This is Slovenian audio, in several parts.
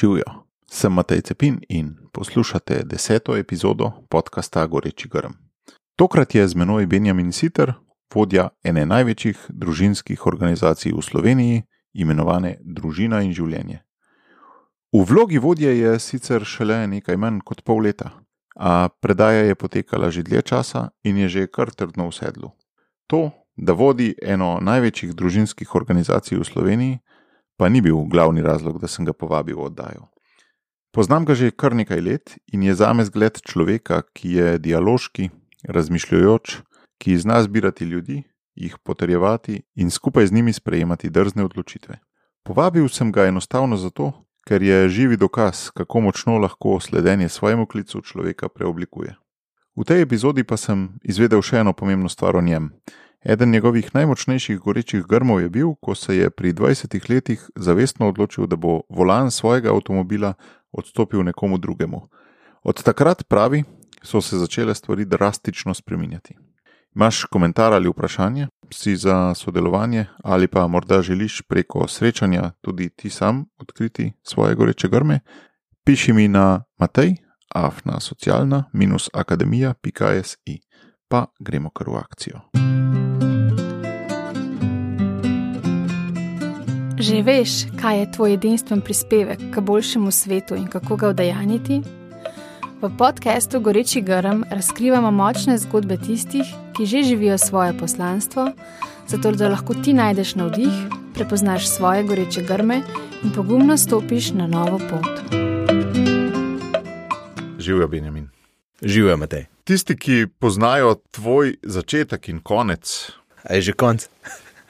Živijo, sem Matej Cepin in poslušate deseto epizodo podcasta Goreči Grm. Tokrat je z menoj Benjamin Sitter, vodja ene največjih družinskih organizacij v Sloveniji, imenovane Družina in življenje. V vlogi vodje je sicer šele nekaj manj kot pol leta, a predaja je potekala že dlje časa in je že kar trdno v sedlu. To, da vodi eno največjih družinskih organizacij v Sloveniji, pa ni bil glavni razlog, da sem ga povabil v oddajo. Poznam ga že kar nekaj let in je zame zgled človeka, ki je dialoški, razmišljujoč, ki zna zbirati ljudi, jih potrjevati in skupaj z njimi sprejemati drzne odločitve. Povabil sem ga enostavno zato, ker je živi dokaz, kako močno lahko sledenje svojemu klicu človeka preoblikuje. V tej epizodi pa sem izvedel še eno pomembno stvar o njem. Eden njegovih najmočnejših gorečih grmov je bil, ko se je pri 20 letih zavestno odločil, da bo volan svojega avtomobila odstopil nekomu drugemu. Od takrat pravi, so se začele stvari drastično spreminjati. Imáš komentar ali vprašanje, si za sodelovanje, ali pa morda želiš preko srečanja tudi ti sam odkriti svoje goreče grme? Piši mi na Matej, afna socialna-akademija.si, pa gremo kar v akcijo. Že veš, kaj je tvoj edinstven prispevek k boljšemu svetu in kako ga udejaniti? V podkastu Goreči grm razkrivamo močne zgodbe tistih, ki že živijo svoje poslanstvo, zato da lahko ti najdeš navdih, prepoznaš svoje goreče grme in pogumno stopiš na novo pot. Živijo, Benjamin. Živijo, Matej. Tisti, ki poznajo tvoj začetek in konec. A je že konec?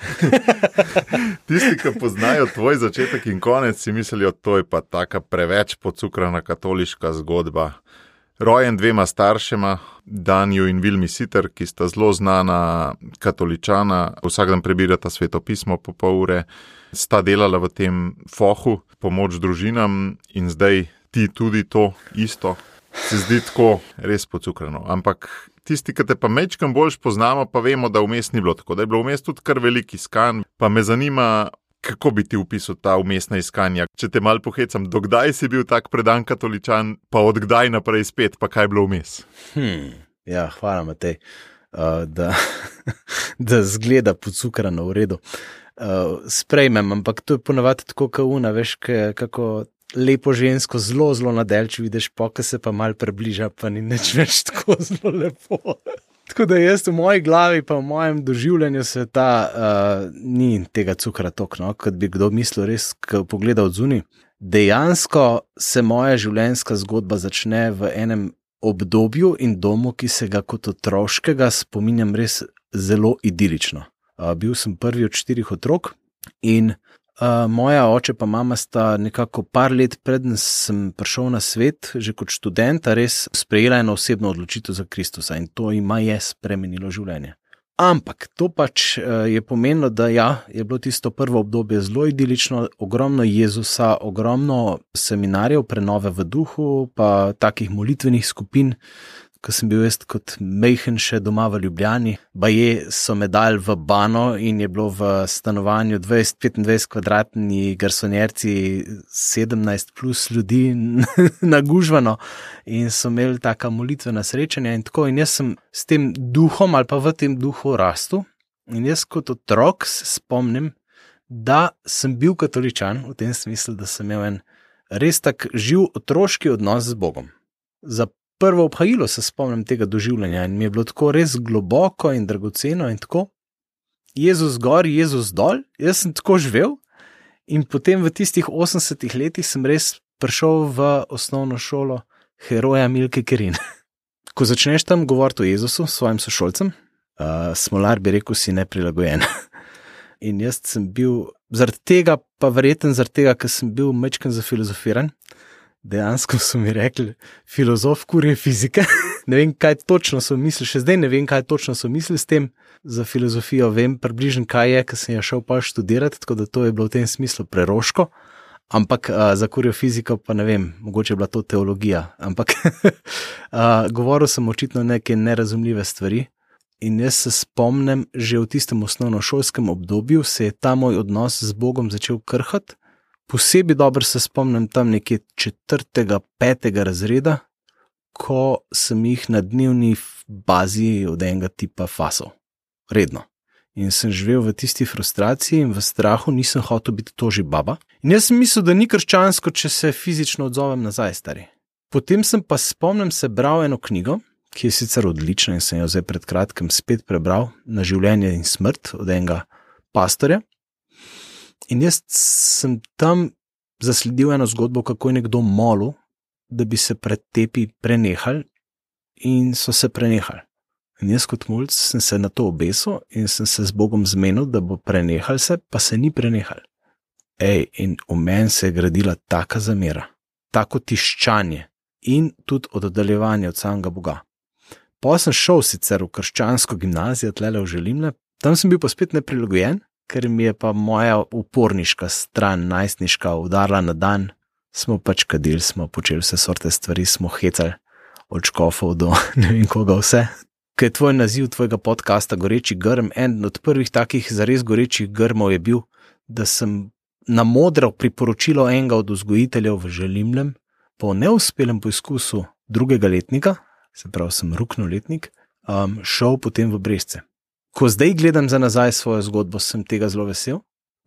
Tisti, ki poznajo tvoj začetek in konec, si mislijo, da je pa tako preveč pocukrana katoliška zgodba. Rojen dvema staršema, Danju in Vilmi Sitter, ki sta zelo znana katoličana, vsak dan prebirata svetopismo po pol ure, sta delala v tem fohu, pomoč družinam in zdaj ti tudi to isto. Se zdi tako res pocukrano. Ampak tisti, ki te pa mečkam bolj poznamo, pa vemo, da vmes ni bilo tako, da je bilo vmes tudi kar velik iskan. Pa me zanima, kako bi ti upisal ta umestna iskanja. Če te mal pohecam, dokdaj si bil tak predan katoličan, pa odkdaj naprej spet, pa kaj je bilo vmes. Hmm, ja, hvala, Matej, uh, da, da zgleda pocukrano v redu. Uh, sprejmem, ampak to je ponovadi tako, kot una, veš, kako lepo žensko, zelo, zelo nadelč, vidiš, pokaj se pa mal približa, pa ni več več tako zelo lepo. Tako da jaz v moji glavi, pa v mojem doživljanju sveta, uh, ni tega cukra tok, no, kot bi kdo mislil, res, ko pogleda od zunaj. Dejansko se moja življenjska zgodba začne v enem obdobju in domu, ki se ga kot otroškega spominjam res zelo idilično. Uh, bil sem prvi od štirih otrok in Uh, moja oče pa mama sta nekako par let predtem sem prišel na svet, že kot študent, res sprejela eno osebno odločitev za Kristusa in to ima je spremenilo življenje. Ampak to pač je pomenilo, da ja, je bilo tisto prvo obdobje zelo idilično, ogromno Jezusa, ogromno seminarjev, prenove v duhu, pa takih molitvenih skupin, ko sem bil jaz kot mehen še doma v Ljubljani. Baje so me dal v Bano in je bilo v stanovanju 20-25 kvadratni garsonjerci 17 plus ljudi nagužvano in so imeli taka molitvena srečanja in tako. In jaz sem s tem duhom ali pa v tem duhu rastel in jaz kot otrok se spomnim, da sem bil katoličan v tem smislu, da sem imel en res tak živ otroški odnos z Bogom. Za prvo obhajilo se spomnim tega doživljanja in mi je bilo tako res globoko in dragoceno in tako. Jezus gor, Jezus dol, jaz sem tako živel in potem v tistih 80-ih letih sem res prišel v osnovno šolo heroja Milke Kerin. Ko začneš tam govoriti o Jezusu svojim sošolcem, uh, smolar bi rekel, si neprilagojen. in jaz sem bil zaradi tega, pa verjeten zaradi tega, ker sem bil mečken za filozofiran dejansko so mi rekli, filozof kurje fizike. ne vem, kaj točno so mislili, še zdaj ne vem, kaj točno so mislili s tem. Za filozofijo vem približno, kaj je, ker sem jo šel pa študirati, tako da to je bilo v tem smislu preroško. Ampak uh, za kurjo fiziko pa ne vem, mogoče je bila to teologija. Ampak uh, govoril sem očitno neke nerazumljive stvari. In jaz se spomnim, že v tistem osnovnošolskem obdobju se je ta moj odnos z Bogom začel krhati, Posebej dobro se spomnim tam nekje četrtega, petega razreda, ko sem jih na dnevni bazi od enega tipa fasal, redno. In sem živel v tisti frustraciji in v strahu, nisem hotel biti toži baba. In jaz sem mislil, da ni krščansko, če se fizično odzovem nazaj, stari. Potem sem pa spomnim se bral eno knjigo, ki je sicer odlična in sem jo zdaj pred kratkim spet prebral, Na življenje in smrt od enega pastorja. In jaz sem tam zasledil eno zgodbo, kako je nekdo molil, da bi se pretepi prenehali, in so se prenehali. In jaz kot mulj sem se na to obesil in sem se z Bogom zmenil, da bo prenehal se, pa se ni prenehal. Ej, in v meni se je gradila taka zamera, tako tiščanje in tudi oddaljevanje od samega Boga. Pa sem šel sicer v krščansko gimnazijo, tle v Želimne, tam sem bil pa spet neprilagojen, ker mi je pa moja uporniška stran, najstniška, udarila na dan. Smo pač kadili, smo počeli vse sorte stvari, smo hecali od škofov do ne vem koga vse. Ker je tvoj naziv tvojega podcasta Goreči grm, en od prvih takih zares gorečih grmov je bil, da sem na modro priporočilo enega od vzgojiteljev v Želimlem, po neuspelem poizkusu drugega letnika, se pravi, sem ruknil letnik, um, šel potem v Brezce. Ko zdaj gledam za nazaj svojo zgodbo, sem tega zelo vesel.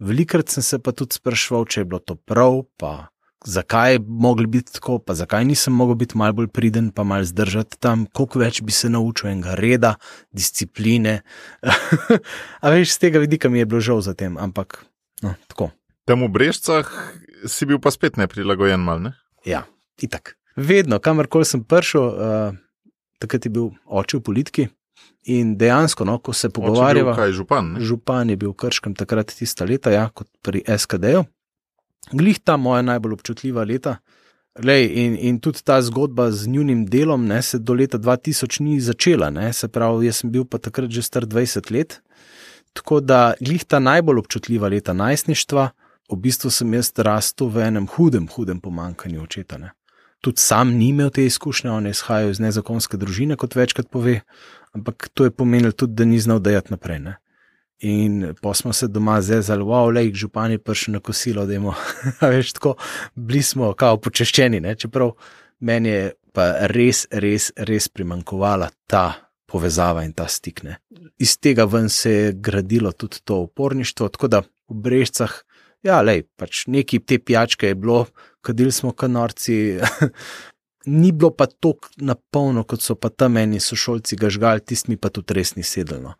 Velikrat sem se pa tudi sprašval, če je bilo to prav, pa zakaj je moglo biti tako, pa zakaj nisem mogel biti malo bolj priden, pa malo zdržati tam, koliko več bi se naučil enega reda, discipline. A veš, z tega vidika mi je bilo žal za tem, ampak no, tako. Tam v Brežcah si bil pa spet neprilagojen, mal ne? Ja, itak. Vedno, kamorkoli sem prišel, uh, takrat je bil oče v politiki. In dejansko, no, ko se pogovarjamo, kaj je župan? Ne? Župan je bil v Krškem takrat tista leta, ja, kot pri SKD-ju. Glih ta moja najbolj občutljiva leta. Lej, in, in tudi ta zgodba z njunim delom ne, se do leta 2000 ni začela, ne, se pravi, jaz sem bil pa takrat že star 20 let. Tako da glih ta najbolj občutljiva leta najstništva, v bistvu sem jaz rastel v enem hudem, hudem pomankanju očeta. Ne. Tudi sam ni imel te izkušnje, on je izhajal iz nezakonske družine, kot večkrat pove, ampak to je pomenilo tudi, da ni znal dajati naprej. Ne. In pa smo se doma zezali, wow, le jih župan je prišel na kosilo, da imamo, veš, tako, bili smo kao počeščeni, ne? čeprav meni je pa res, res, res primankovala ta povezava in ta stik. Ne? Iz tega ven se je gradilo tudi to uporništvo, tako da v brežcah, ja, lej, pač neki te pijačke je bilo, kadili smo kanorci, ni bilo pa tako napolno, kot so pa tam meni sošolci gažgali, tistmi pa tudi res ni sedelno.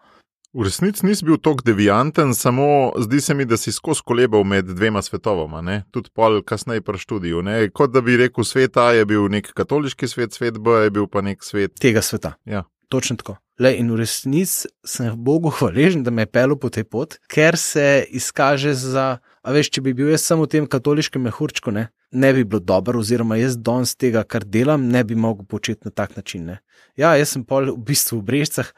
V resnici nisi bil tako devianten, samo zdi se mi, da si skozi kolebal med dvema svetovoma, tudi pol kasneje pri študiju. Ne? Kot da bi rekel, svet A je bil nek katoliški svet, svet B je bil pa nek svet tega sveta. Ja. Točno tako. Le, in v resnici sem Bogu hvaležen, da me je pel po tej poti, ker se izkaže za. A veš, če bi bil jaz samo v tem katoliškem mehurčku, ne, ne bi bilo dobro, oziroma jaz danes tega, kar delam, ne bi mogel početi na tak način. Ne. Ja, jaz sem pol v bistvu v brežcah.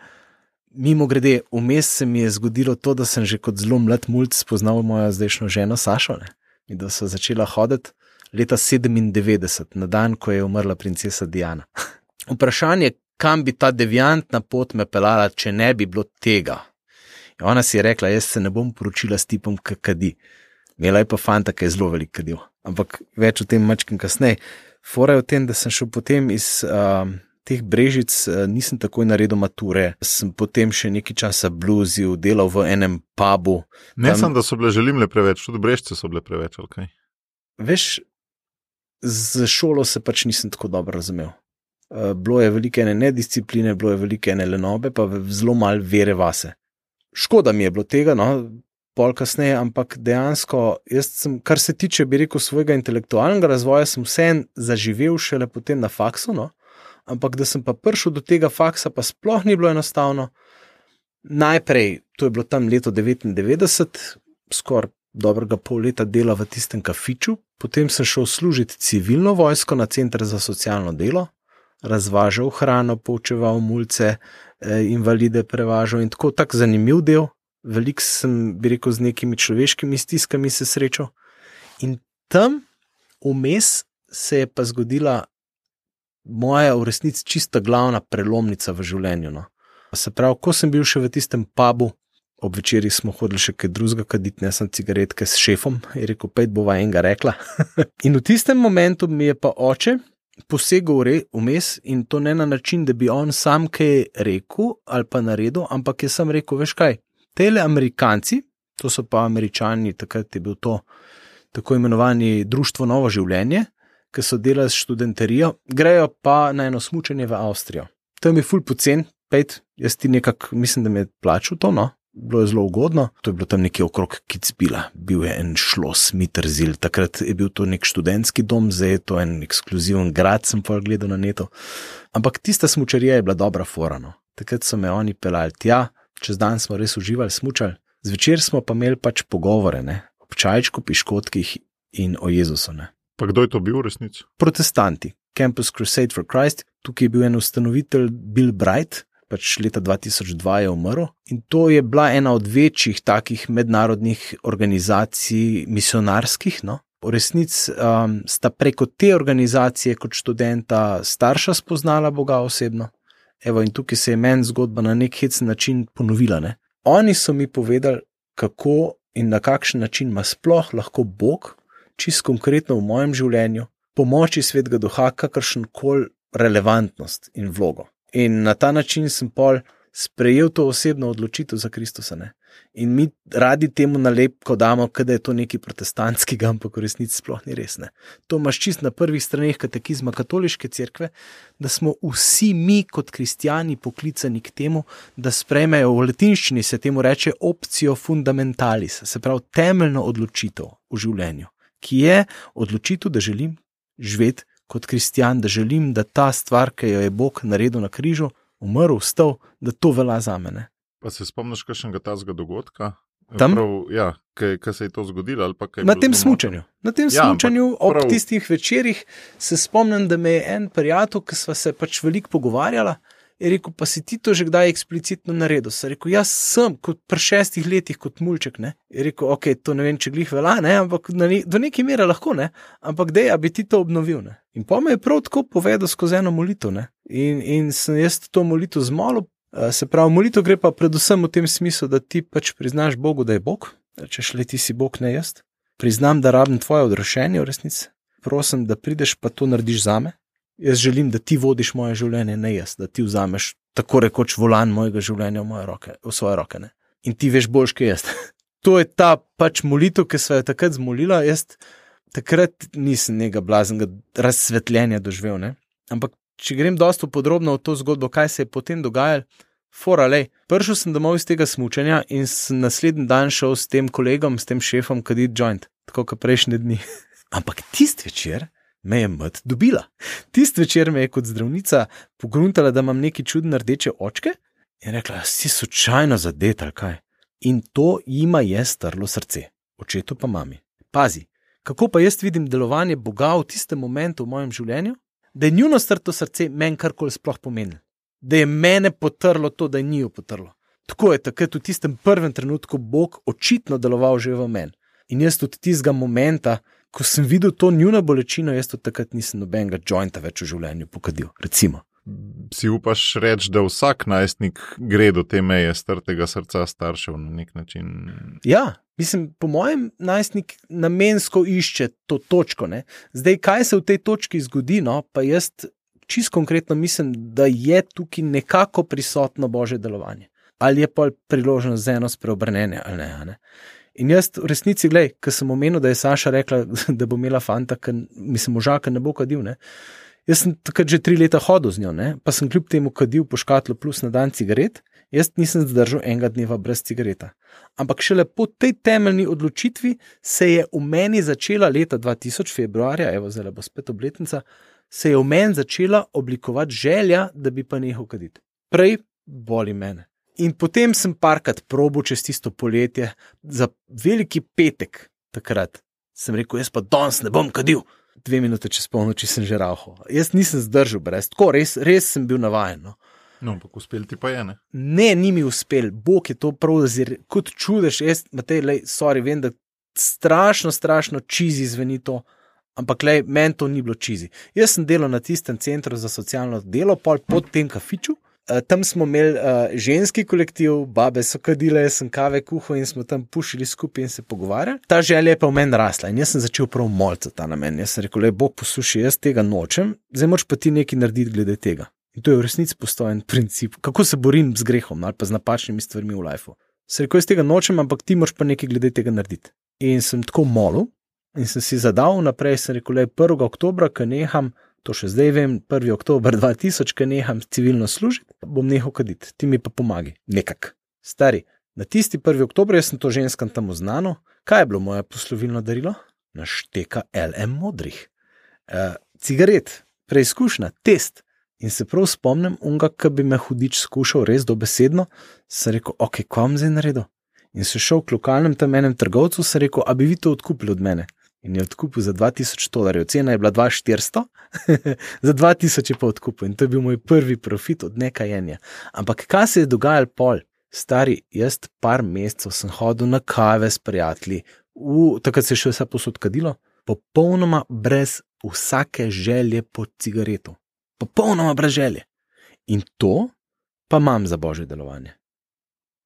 Mimo grede, vmes se mi je zgodilo to, da sem že kot zelo mlad mulj spoznal mojo zdajšnjo ženo Sašo ne? in da so začela hoditi leta 97, na dan, ko je umrla princesa Diana. Vprašanje, kam bi ta deviantna pot me pelala, če ne bi bilo tega. In ona si je rekla: Jaz se ne bom poročila s tipom, ki kadi. Imela je pa fanta, ki je zelo velik kadil. Ampak več o tem mačkem kasneje. Fora je v tem, da sem šel potem iz. Uh, teh brežic nisem takoj naredil mature, sem potem še nekaj časa bluzil, delal v enem pubu. Ne tam... sem, da so bile želimle preveč, tudi brežice so bile preveč. Okay. Veš, z šolo se pač nisem tako dobro razumel. Bilo je veliko ene nediscipline, bilo je veliko ene lenobe, pa zelo malo vere vase. Škoda mi je bilo tega, no, pol kasneje, ampak dejansko, sem, kar se tiče, bi rekel, svojega intelektualnega razvoja, sem vseen zaživel šele potem na faksu. No ampak da sem pa prišel do tega faksa, pa sploh ni bilo enostavno. Najprej, to je bilo tam leto 99, skoraj dobrega pol leta dela v tistem kafiču, potem sem šel služiti civilno vojsko na center za socialno delo, razvažal hrano, poučeval mulce, eh, invalide prevažal in tako tak zanimiv del. Veliko sem, bi rekel, z nekimi človeškimi stiskami se srečal. In tam vmes se je pa zgodila moja v resnici čista glavna prelomnica v življenju. No. Se pravi, ko sem bil še v tistem pubu, ob večerji smo hodili še kaj drugega, kaditi ne sem cigaretke s šefom, je rekel, pet bova enega rekla. in v tistem momentu mi je pa oče posegel vmes in to ne na način, da bi on sam kaj rekel ali pa naredil, ampak je sem rekel, veš kaj, tele Amerikanci, to so pa Američani, takrat je bil to tako imenovani Društvo Novo življenje, ki so delali s študenterijo, grejo pa na eno smučanje v Avstrijo. Tam je ful pocen, pet, jaz ti nekako mislim, da mi je plačal to, no, bilo je zelo ugodno. To je bilo tam nekje okrog Kicbila, bil je en šlos, Mitterzil, takrat je bil to nek študentski dom, zdaj je to en ekskluziven grad, sem pa gledal na neto. Ampak tista smočarija je bila dobra forano. Takrat so me oni pelali tja, čez dan smo res uživali smočal, zvečer smo pa imeli pač pogovore, ne? o čajčku, piškotkih in o Jezusu. Ne? Pa kdo je to bil v resnici? Protestanti, Campus Crusade for Christ, tukaj je bil en ustanovitelj Bill Bright, pač leta 2002 je umrl. In to je bila ena od večjih takih mednarodnih organizacij, misionarskih. No? V resnici um, sta preko te organizacije, kot študenta, starša spoznala Boga osebno. Evo, in tukaj se je meni zgodba na nek hecen način ponovila. Ne? Oni so mi povedali, kako in na kakšen način ima sploh lahko Bog, čist konkretno v mojem življenju, pomoči svetega duha, kakršen koli relevantnost in vlogo. In na ta način sem pol sprejel to osebno odločitev za Kristusa. Ne? In mi radi temu nalepko damo, da je to nekaj protestantskega, ampak v resnici sploh ni res. Ne? To imaš čist na prvih straneh katekizma katoliške cerkve, da smo vsi mi kot kristijani poklicani k temu, da sprejmejo v latinščini se temu reče opcijo fundamentalis, se pravi temeljno odločitev v življenju, ki je odločitev, da želim živeti kot kristijan, da želim, da ta stvar, ki jo je Bog naredil na križu, umrl, vstal, da to velja za mene. Pa se spomniš kakšnega tazga dogodka? Tam? Prav, ja, kaj se je to zgodilo? Na tem smučanju. Na tem ja, smučanju, prav... ob tistih večerjih, se spomnim, da me je en prijatelj, ki sva se pač veliko pogovarjala, je rekel: Pa si ti to že kdaj eksplicitno naredil? Sem rekel: Jaz sem kot pri šestih letih, kot mulček. Ne? Je rekel: Ok, to ne vem, če glih vela, ne? ampak ne, do neke mere lahko, ne? ampak dej, da bi ti to obnovil. Ne? In pa me je prav tako povedal skozi eno molitev. In, in sem jaz to molitev zmolil. Se pravi, molitev gre pa predvsem v tem smislu, da ti pač priznaš Bogu, da je Bog, če šele ti si Bog, ne jaz. Priznam, da rabim tvoje odrešenje v resnici. Prosim, da prideš pa to narediš za me, Jaz želim, da ti vodiš moje življenje, ne jaz, da ti vzameš tako rekoč volan mojega življenja v, roke, v svoje roke. Ne? In ti veš boljš, kot jaz. to je ta pač molitev, ki se je takrat zmolila. Jaz takrat nisem nekega blaznega razsvetljenja doživel. Ne? Ampak, če grem dosto podrobno v to zgodbo, kaj se je potem dogajalo. Forale, prišel sem domov iz tega smutnja in sem naslednji dan šel s tem kolegom, s tem šefom, kaditi joint, tako kot prejšnji dni. Ampak tisti večer me je mat dobila. Tisti večer me je kot zdravnica pogruntala, da imam neki čudne rdeče očke in rekla: Si slučajno zadet ali kaj. In to jima je strlo srce, očetu pa mami. Pazi, kako pa jaz vidim delovanje Boga v tistem momentu v mojem življenju, da je njuno strto srce meni karkoli sploh pomenilo, da je mene potrlo to, da je njo potrlo. Tako je takrat v tistem prvem trenutku Bog očitno deloval že v meni. In jaz tudi tistega momenta, ko sem videl to njuno bolečino, jaz tudi takrat nisem nobenega jointa več v življenju pokadil. Recimo. Si upaš reči, da vsak najstnik gre do te meje strtega srca staršev na nek način? Ja, mislim, po mojem, najstnik namensko išče to točko. Ne? Zdaj, kaj se v tej točki zgodi, no, pa jaz čisto konkretno mislim, da je tukaj nekako prisotno božje delovanje. Ali je pa priložnost za eno spreobrnenje ali ne. ne? In jaz v resnici, gledaj, ker sem omenil, da je Saša rekla, da bo imela fanta, ki mislim, moža, ki ne bo kadil. Ne? Jaz sem takrat že tri leta hodil z njo, ne? pa sem kljub temu kadil po škatlu plus na dan cigaret, jaz nisem zdržal enega dneva brez cigareta. Ampak šele po tej temeljni odločitvi se je v meni začela leta 2000, februarja, evo zdaj bo spet obletnica, se je v meni začela oblikovati želja, da bi pa nehal kaditi. Prej boli mene. In potem sem parkrat probo čez tisto poletje, za veliki petek, takrat sem rekel: Jaz pa danes ne bom kadil. Dve minute čez polnoči sem že rauho. Jaz nisem zdržal brez, tako res, res sem bil navaden. No, no ampak uspel ti pa je ne. Ne, ni mi uspel, Bog je to prav zir, kot čudež, jaz, Matej, lej, sorry, vem, da strašno, strašno čizi zveni to. Ampak, le, meni to ni bilo čizi. Jaz sem delal na tistem centru za socialno delo, pol pod tem kafiču, Uh, tam smo imeli uh, ženski kolektiv, babe so kadile, sem kave kuhal in smo tam pušili skupaj in se pogovarjali. Ta želja je pa v meni rasla in jaz sem začel prav molce ta namen. Jaz sem rekel, le bo poslušaj, jaz tega nočem, zdaj moč pa ti nekaj narediti glede tega. In to je v resnici postojen princip, kako se borim z grehom ali pa z napačnimi stvarmi v lifeu. Se rekel, jaz tega nočem, ampak ti moš pa nekaj glede tega narediti. In sem tako molil in sem si zadal naprej, sem rekel, le 1. oktober, ko neham to še zdaj vem, 1. oktober 2000, ki neham civilno služiti, bom nehal kaditi, ti mi pa pomagi, nekak. Stari, na tisti 1. oktober sem to ženskam tam znano, kaj je bilo moje poslovilno darilo? Našteka LM modrih. E, cigaret, preizkušnja, test. In se prav spomnim, unga, ki bi me hudič skušal res dobesedno, sem rekel, ok, kam zdaj naredil. In se šel k lokalnem tam enem trgovcu, sem rekel, a bi vi to odkupili od mene in je odkupil za 2000 dolarjev, cena je bila 2400, za 2000 je pa odkupil in to je bil moj prvi profit od nekajenja. Ampak kaj se je dogajalo pol? Stari, jaz par mesecev sem hodil na kave s prijatelji, v, takrat se je še vse posod kadilo, popolnoma brez vsake želje po cigaretu. Popolnoma brez želje. In to pa imam za božje delovanje.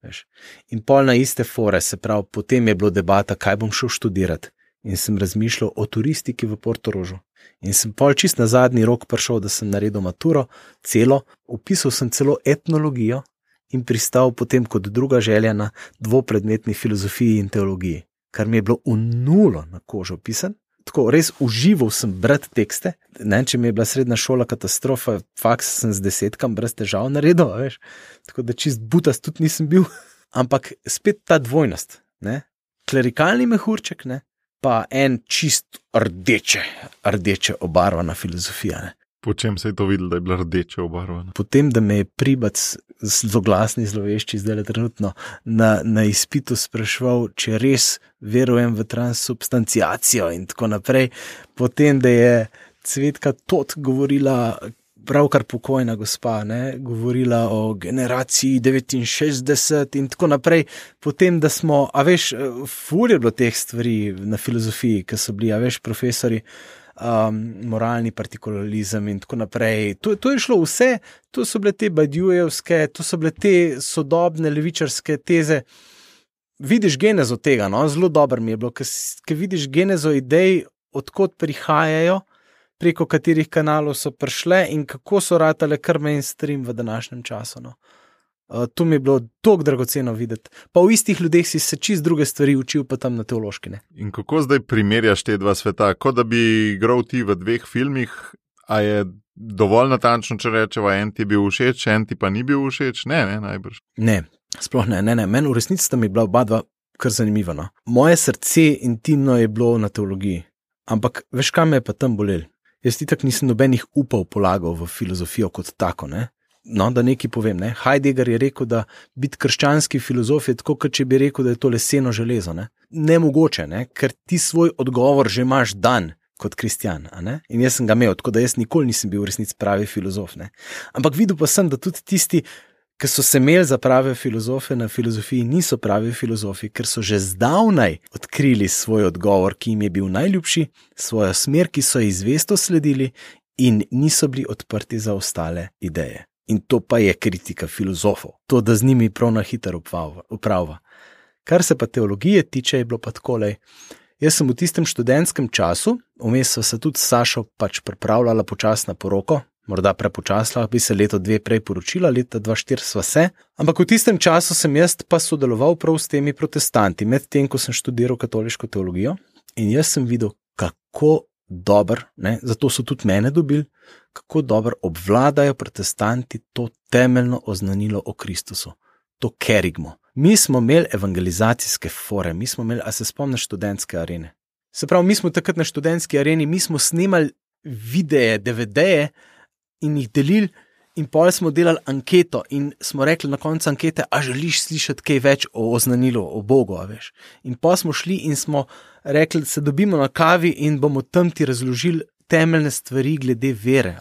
Veš. In pol na iste fore, se pravi, potem je bilo debata, kaj bom šel študirati in sem razmišljal o turistiki v Portorožu. In sem pol čist na zadnji rok prišel, da sem naredil maturo, celo, upisal sem celo etnologijo in pristal potem kot druga želja na dvopredmetni filozofiji in teologiji, kar mi je bilo v nulo na kožo pisan. Tako res užival sem brati tekste. Ne, če mi je bila srednja šola katastrofa, faks sem z desetkam brez težav naredil, veš. tako da čist butas tudi nisem bil. Ampak spet ta dvojnost, ne? klerikalni mehurček, ne? Pa en čist rdeče, rdeče obarvana filozofija. Ne. Po čem se je to videlo, da je bila rdeča obarvana? Potem, da me je pribac zloglasni zlovešči zdaj le trenutno na, na izpitu spraševal, če res verujem v transubstanciacijo in tako naprej. Potem, da je cvetka tot govorila, pravkar pokojna gospa, ne, govorila o generaciji 69 in tako naprej. Potem, da smo, a veš, fulje bilo teh stvari na filozofiji, ki so bili, a veš, profesori. Um, moralni partikularizem, in tako naprej. To, to je šlo vse, to so bile te badjujevske, to so bile te sodobne levičarske teze. Vidiš genezo tega, no? zelo dobro mi je bilo, ker vidiš genezo idej, odkot prihajajo, preko katerih kanalov so prišle in kako so ratale kar mainstream v današnjem času. No. Uh, to mi je bilo tako dragoceno videti. Pa v istih ljudeh si se čist druge stvari učil, pa tam na teološki. Ne. In kako zdaj primerjaš te dva sveta? Kot da bi igral ti v dveh filmih, a je dovolj natančno, če rečemo, en ti je bil všeč, en ti pa ni bil všeč? Ne, ne, najbrž. Ne, sploh ne, ne, ne. meni v resnici sta mi bila oba dva kar zanimiva. No. Moje srce intimno je bilo na teologiji, ampak veš, kam me je pa tam bolelo? Jaz ti tako nisem nobenih upov polagal v filozofijo kot tako. Ne? No, da nekaj povem. Ne? Heidegger je rekel, da biti krščanski filozof je tako, kot če bi rekel, da je to leseno železo. Ne? Nemogoče, ne? ker ti svoj odgovor že imaš dan kot kristjan. In jaz sem ga imel, tako da jaz nikoli nisem bil v resnici pravi filozof. Ne? Ampak videl pa sem, da tudi tisti, ki so se imeli za prave filozofe na filozofiji, niso pravi filozofi, ker so že zdavnaj odkrili svoj odgovor, ki jim je bil najljubši, svojo smer, ki so izvesto sledili in niso bili odprti za ostale ideje. In to pa je kritika filozofov, to, da z njimi prav na hitro upravlja. Kar se pa teologije tiče, je bilo pa tako. Jaz sem v tistem študentskem času, vmes so se tudi s Sašo pač pripravljala počasna poroko, morda prepočasla, bi se leto dve prej poročila, leta 2004 sva se. Ampak v tistem času sem jaz pa sodeloval prav s temi protestanti, medtem ko sem študiral katoliško teologijo in jaz sem videl, kako dobro, zato so tudi mene dobili, kako dobro obvladajo protestanti to temeljno oznanilo o Kristusu, to kerigmo. Mi smo imeli evangelizacijske fore, mi smo imeli, a se spomniš, študentske arene. Se pravi, mi smo takrat na študentski areni, mi smo snimali videe, DVD-je, in jih delili. In pol smo delali anketo in smo rekli na koncu ankete, a želiš slišati kaj več o oznanilu, o Bogu. In pa smo šli in smo rekli, se dobimo na kavi in bomo tam ti razložili temeljne stvari glede vere.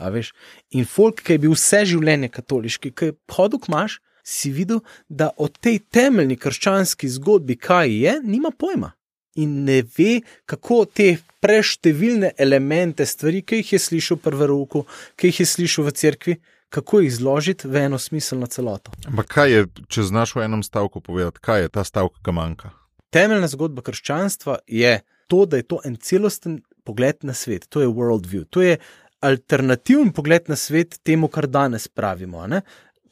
In folk, ki je bil vse življenje katoliški, ki je hodil k maš, si videl, da o tej temeljni krščanski zgodbi, kaj je, nima pojma in ne ve, kako te preštevilne elemente, stvari, ki jih je slišal v prvem roku, ki jih je slišal v cerkvi, kako jih zložiti v eno smiselno celoto. Ampak kaj je, če znaš v enem stavku povedati, kaj je ta stavek, ki manjka? Temeljna zgodba krščanstva je to, da je to en celosten pogled na svet, to je worldview, to je alternativen pogled na svet temu, kar danes pravimo. Ne?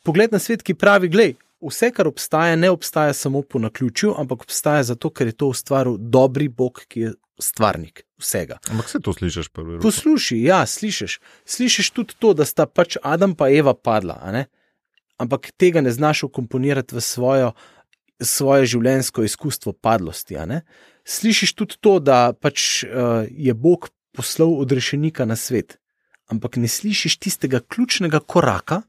Pogled na svet, ki pravi, gledaj, vse, kar obstaja, ne obstaja samo po naključju, ampak obstaja zato, ker je to ustvaril dobri Bog, ki je stvarnik vsega. Ampak se to slišiš prvi? Poslušaj, ja, slišiš. Slišiš tudi to, da sta pač Adam in Eva padla, ampak tega ne znaš ukomponirati v svojo, svoje življenjsko izkustvo padlosti. Slišiš tudi to, da pač uh, je Bog poslal odrešenika na svet, ampak ne slišiš tistega ključnega koraka,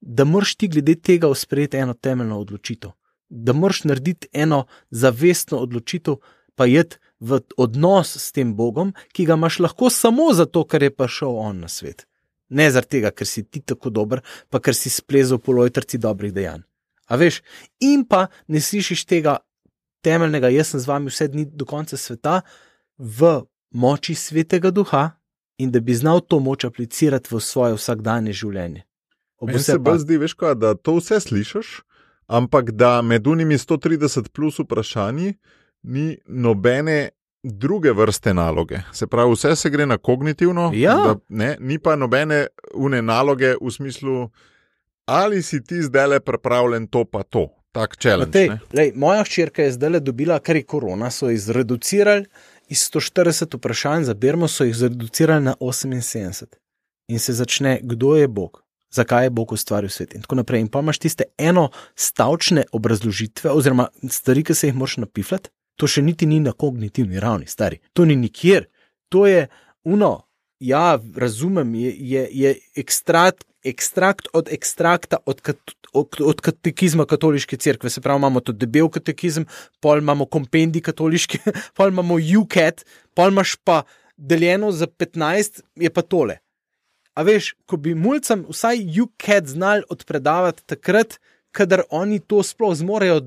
da moraš ti glede tega sprejeti eno temeljno odločitev, da moraš narediti eno zavestno odločitev, pa jed v odnos s tem Bogom, ki ga imaš lahko samo zato, ker je prišel on na svet. Ne zaradi tega, ker si ti tako dober, pa ker si splezel po lojtrci dobrih dejanj. A veš, in pa ne slišiš tega temeljnega, jaz sem z vami vse dni do konca sveta, v moči svetega duha in da bi znal to moč aplicirati v svoje vsakdanje življenje. Meni se bolj zdi, veš, kaj, da to vse slišiš, ampak da med unimi 130 plus vprašanji ni nobene druge vrste naloge. Se pravi, vse se gre na kognitivno, Ja. da, ne, ni pa nobene une naloge v smislu, ali si ti zdaj le pripravljen to pa to. Tak challenge. Matej, lej, moja hčerka je zdaj le dobila, kar je korona, so jih zreducirali iz 140 vprašanj za Birmo, so jih zreducirali na 78. In se začne, kdo je Bog, zakaj je Bog ustvaril svet in tako naprej. In pa imaš tiste enostavčne obrazložitve, oziroma stvari, ki se jih moraš napifljati, to še niti ni na kognitivni ravni, stari. To ni nikjer, to je uno. Ja, razumem, je, je, je ekstrakt, ekstrakt od ekstrakta od, kat, od, od katekizma katoliške cerkve. Se pravi, imamo tudi debel katekizem, pol imamo kompendij katoliške, pol imamo UCAT, pol imaš pa deljeno za 15, je pa tole. A veš, ko bi mulcem vsaj UCAT znali odpredavati takrat, kadar oni to sploh zmorejo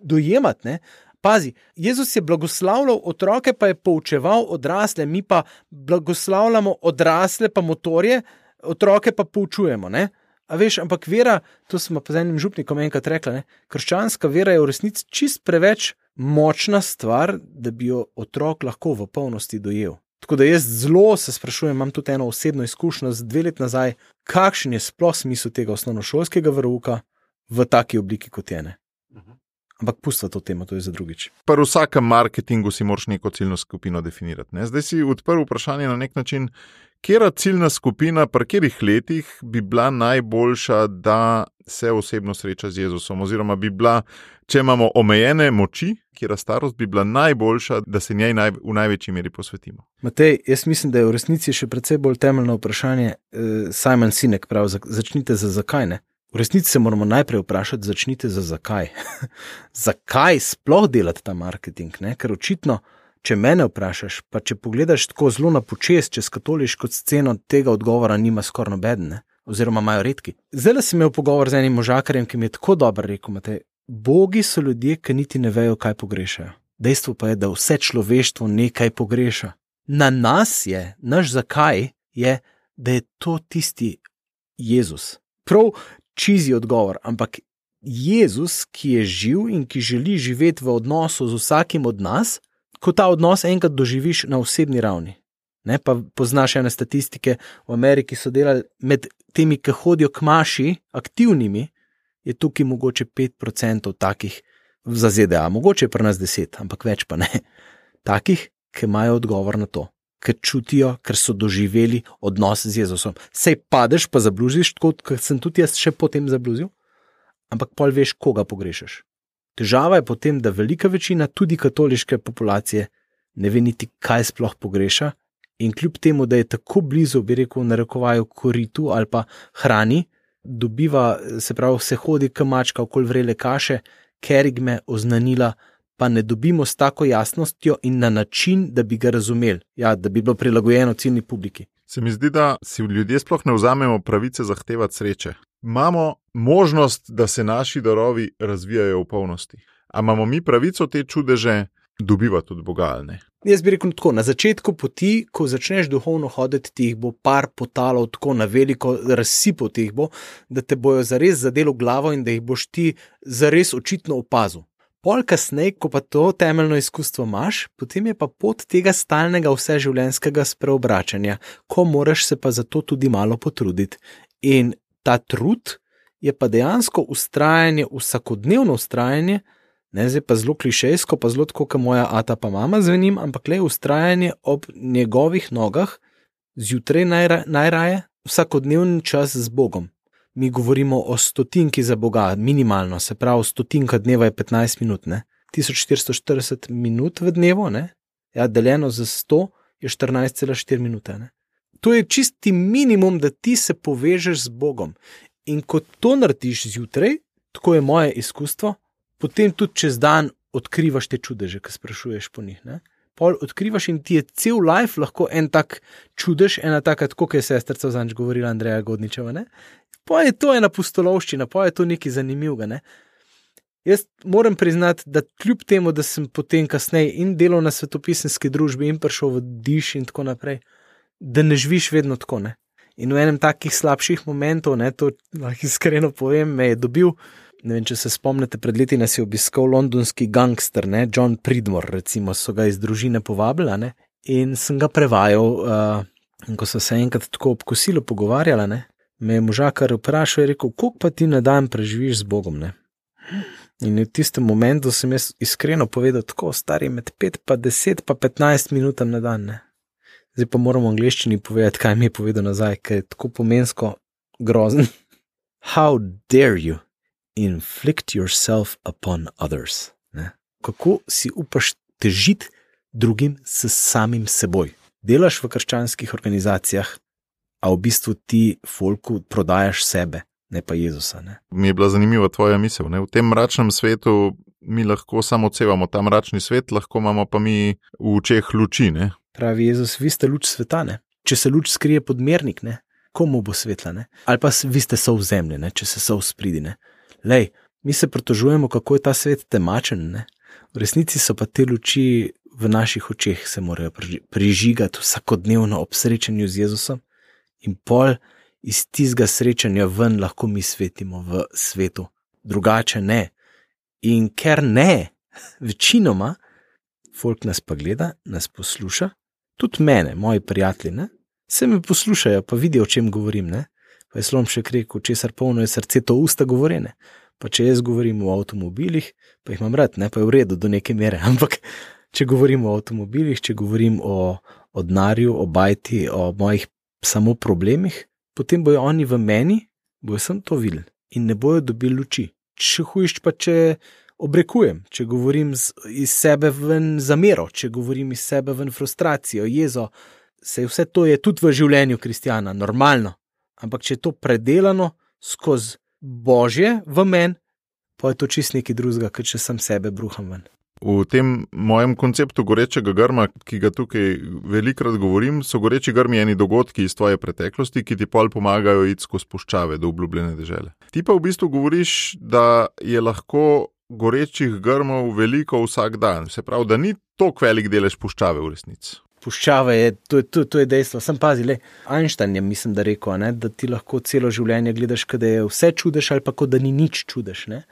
dojemati. Ne? Pazi, Jezus je blagoslavljal otroke, pa je poučeval odrasle, mi pa blagoslavljamo odrasle, pa motorje, otroke pa poučujemo. Ne? A veš, ampak vera, to smo pa z enim župnikom enkrat rekli, ne? krščanska vera je v resnici čist preveč močna stvar, da bi jo otrok lahko v polnosti dojel. Tako da jaz zelo se sprašujem, imam tudi eno osebno izkušnjo z dve leti nazaj, kakšen je sploh smisel tega osnovnošolskega veruka v taki obliki kot je ene. Ampak pustva to temo, to je za drugič. Pri vsakem marketingu si moraš neko ciljno skupino definirati. Ne? Zdaj si odprl vprašanje na nek način, kera ciljna skupina, pri katerih letih bi bila najboljša, da se osebno sreča z Jezusom, oziroma bi bila, če imamo omejene moči, kera starost bi bila najboljša, da se njej naj, v največji meri posvetimo. Matej, jaz mislim, da je v resnici še precej bolj temeljno vprašanje. Eh, Simon Sinek pravi: za- začnite za zakaj ne. V resnici se moramo najprej vprašati, začnite za zakaj. zakaj sploh delati ta marketing? Ne? Ker očitno, če mene vprašaš, pa če pogledaš tako zelo na počest čez katoliško sceno, tega odgovora nima skoraj noben, ne? oziroma imajo redki. Zdaj sem imel pogovor z enim možakarjem, ki mi je tako dobro rekel: Matej, Bogi so ljudje, ki niti ne vejo, kaj pogrešajo. Dejstvo pa je, da vse človeštvo nekaj pogreša. Na nas je, naš zakaj je, da je to tisti Jezus. Prav čizi odgovor, ampak Jezus, ki je živ in ki želi živeti v odnosu z vsakim od nas, ko ta odnos enkrat doživiš na osebni ravni. Ne, pa poznaš ene statistike, v Ameriki so delali med temi, ki hodijo k maši, aktivnimi, je tukaj mogoče 5% takih za ZDA, mogoče pri nas 10, ampak več pa ne. Takih, ki imajo odgovor na to, ker čutijo, ker so doživeli odnos z Jezusom. Sej padeš, pa zabluziš, tako kot sem tudi jaz še potem zabluzil, ampak pol veš, koga pogrešaš. Težava je potem, da velika večina tudi katoliške populacije ne ve niti, kaj sploh pogreša, in kljub temu, da je tako blizu, bi rekel, narekovaju koritu ali pa hrani, dobiva, se pravi, se hodi k mačka okoli vrele kaše, kerigme, oznanila, pa ne dobimo s tako jasnostjo in na način, da bi ga razumeli, ja, da bi bilo prilagojeno ciljni publiki. Se mi zdi, da si ljudje sploh ne vzamemo pravice zahtevati sreče. Imamo možnost, da se naši darovi razvijajo v polnosti. Ampak imamo mi pravico te čudeže dobivati od Boga ali ne? Jaz bi rekel tako, na začetku poti, ko začneš duhovno hoditi, ti jih bo par potalov tako na veliko, razsipov ti jih bo, da te bojo zares zadelo glavo in da jih boš ti zares očitno opazil. Pol kasneje, ko pa to temeljno izkustvo imaš, potem je pa pot tega stalnega vseživljenjskega spreobračanja, ko moraš se pa za to tudi malo potruditi. In ta trud je pa dejansko ustrajanje, vsakodnevno ustrajanje, ne zdaj pa zelo klišejsko, pa zelo tako, kot moja ata pa mama zvenim, ampak le ustrajanje ob njegovih nogah, zjutraj najra, najraje, vsakodnevni čas z Bogom mi govorimo o stotinki za Boga, minimalno, se pravi, stotinka dneva je 15 minut, ne? 1440 minut v dnevu, ne? Ja, deljeno za 100 je 14,4 minute. Ne? To je čisti minimum, da ti se povežeš z Bogom. In ko to narediš zjutraj, tako je moje izkustvo, potem tudi čez dan odkrivaš te čudeže, ki sprašuješ po njih. Ne? Pol odkrivaš in ti je cel life lahko en tak čudež, ena taka, kot je sestrca zanj govorila Andreja Godničeva. Ne? pa je to ena pustolovščina, pa je to nekaj zanimivega. Ne? Jaz moram priznati, da kljub temu, da sem potem kasneje in delal na svetopisanski družbi in prišel v Diš in tako naprej, da ne živiš vedno tako. Ne? In v enem takih slabših momentov, ne, to lahko iskreno povem, me je dobil. Ne vem, če se spomnite, pred leti nas je obiskal londonski gangster, ne, John Pridmore, recimo, so ga iz družine povabili ne, in sem ga prevajal. Uh, ko so se enkrat tako ob kosilu pogovarjali, ne, me je možakar vprašal, je rekel, koliko pa ti na dan preživiš z Bogom. Ne? In v tistem momentu sem jaz iskreno povedal, tako stari med 5 pa 10 pa 15 minut na dan. Ne? Zdaj pa moramo v angleščini povedati, kaj mi je povedal nazaj, ker je tako pomensko grozen. How dare you inflict yourself upon others? Ne? Kako si upaš težiti drugim s samim seboj? Delaš v krščanskih organizacijah, a v bistvu ti folku prodajaš sebe, ne pa Jezusa. Ne? Mi je bila zanimiva tvoja misel. Ne? V tem mračnem svetu mi lahko samo odsevamo ta mračni svet, lahko imamo pa mi v očeh luči. Ne? Pravi Jezus, vi ste luč sveta. Ne? Če se luč skrije podmernik, ne? komu bo svetla? Ne? Ali pa vi ste so v zemlji, če se so v spridine. Lej, mi se pritožujemo, kako je ta svet temačen. Ne? V resnici so pa te luči v naših očeh, se morajo prižigati vsakodnevno ob srečanju z Jezusom in pol iz tistega srečanja ven lahko mi svetimo v svetu, drugače ne. In ker ne, večinoma, folk nas pa gleda, nas posluša, tudi mene, moji prijatelji, ne? se me poslušajo, pa vidijo, o čem govorim. Ne? Pa je slom še rekel, česar polno je srce, to usta govorene. Pa če jaz govorim o avtomobilih, pa jih imam rad, ne pa je v redu do neke mere. Ampak če govorim o avtomobilih, če govorim o, o denarju, o bajti, o mojih samo problemih, potem bojo oni v meni, bojo sem to videl in ne bojo dobili luči. Če hujš pa če obrekujem, če govorim z, iz sebe ven zamero, če govorim iz sebe ven frustracijo, jezo, se vse to je tudi v življenju kristjana, normalno. Ampak če je to predelano skozi božje v meni, pa je to čist nekaj drugega, kot če sem sebe bruham ven. V tem mojem konceptu gorečega grma, ki ga tukaj velikrat govorim, so goreči grmi eni dogodki iz tvoje preteklosti, ki ti pol pomagajo iti skozi puščave do obljubljene države. Ti pa v bistvu govoriš, da je lahko gorečih grmov veliko vsak dan, se pravi, da ni tako velik delež puščave v resnici. Puščave je, to, to, to je dejstvo. Sem pazil, Einstein je, mislim, da rekel, ne, da ti lahko celo življenje gledaš, da je vse čudež ali pa da ni nič čudež. Ne.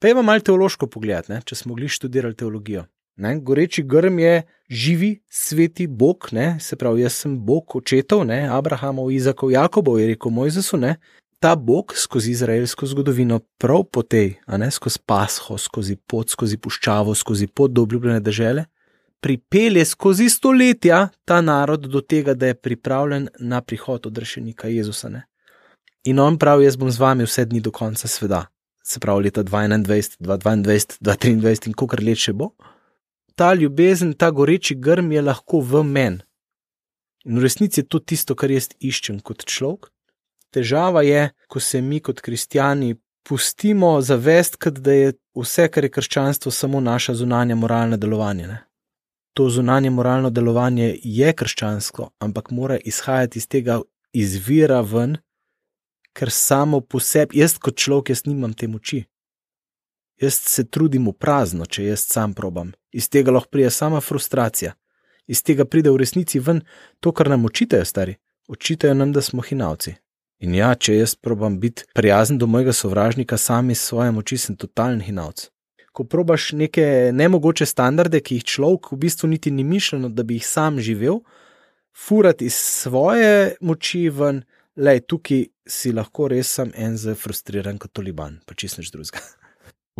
Pa je malo teološko pogled, ne, če smo mogli študirati teologijo. Ne, goreči grm je živi, sveti Bog, ne, se pravi, jaz sem Bog očetov, ne, Abrahamov, Izakov, Jakobov, je rekel Mojzesu. Ne, ta Bog skozi izraelsko zgodovino, prav po tej, a ne skozi pasho, skozi pot, skozi puščavo, skozi pot do obljubljene države, pripelje skozi stoletja ta narod do tega, da je pripravljen na prihod odrešenika Jezusa. Ne. In on pravi, jaz bom z vami vse dni do konca sveta se pravi leta 2021, 2022, 2023 in kako let še bo, ta ljubezen, ta goreči grm je lahko v meni. In v resnici je to tisto, kar jaz iščem kot človek. Težava je, ko se mi kot kristijani pustimo zavest, da je vse, kar je krščanstvo, samo naša zunanja moralna delovanja. Ne? To zunanje moralno delovanje je krščansko, ampak mora izhajati iz tega izvira ven, ker samo po sebi, jaz kot človek, jaz nimam te moči. Jaz se trudim v prazno, če jaz sam probam. Iz tega lahko prija sama frustracija. Iz tega pride v resnici ven to, kar nam očitajo stari. Očitajo nam, da smo hinavci. In ja, če jaz probam biti prijazen do mojega sovražnika, sami s svoje moči sem totalen hinavc. Ko probaš neke nemogoče standarde, ki jih človek v bistvu niti ni mišljeno, da bi jih sam živel, furati iz svoje moči ven, le tukaj si lahko res sem en za frustriran kot taliban, pa čist nič drugega.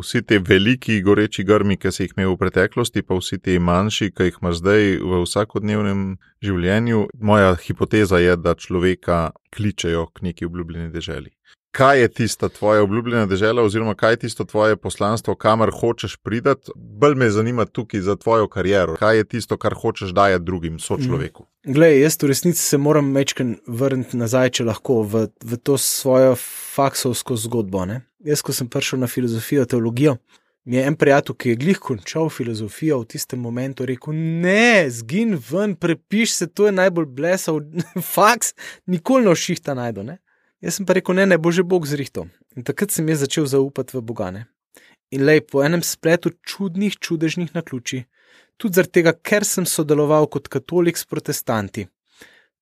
Vsi ti veliki goreči grmi, ki si jih imel v preteklosti, pa vsi ti manjši, ki jih imaš zdaj v vsakodnevnem življenju, moja hipoteza je, da človeka kličejo k neki obljubljeni deželi. Kaj je tista tvoja obljubljena država, oziroma kaj je tisto tvoje poslanstvo, kamor hočeš priti? Bolj me zanima tukaj za tvojo kariero. Kaj je tisto, kar hočeš dajati drugim sočloveku? Mm. Glej, jaz v resnici se moram večkrat vrniti nazaj, če lahko, v, v to svojo faksovsko zgodbo. Ne? Jaz, ko sem prišel na filozofijo, teologijo, mi je en prijatelj, ki je glih končal filozofijo, v tistem momentu rekel: Ne, zgin ven, prepiš se, to je najbolj blesal, faks, nikoli ne ošihta najdo. Ne? Jaz sem pa rekel: Ne, ne bo že Bog zrihto. In takrat sem jaz začel zaupati v Bogane. In lej, po enem spletu čudnih, čudežnih na ključi, tudi zaradi tega, ker sem sodeloval kot katolik s protestanti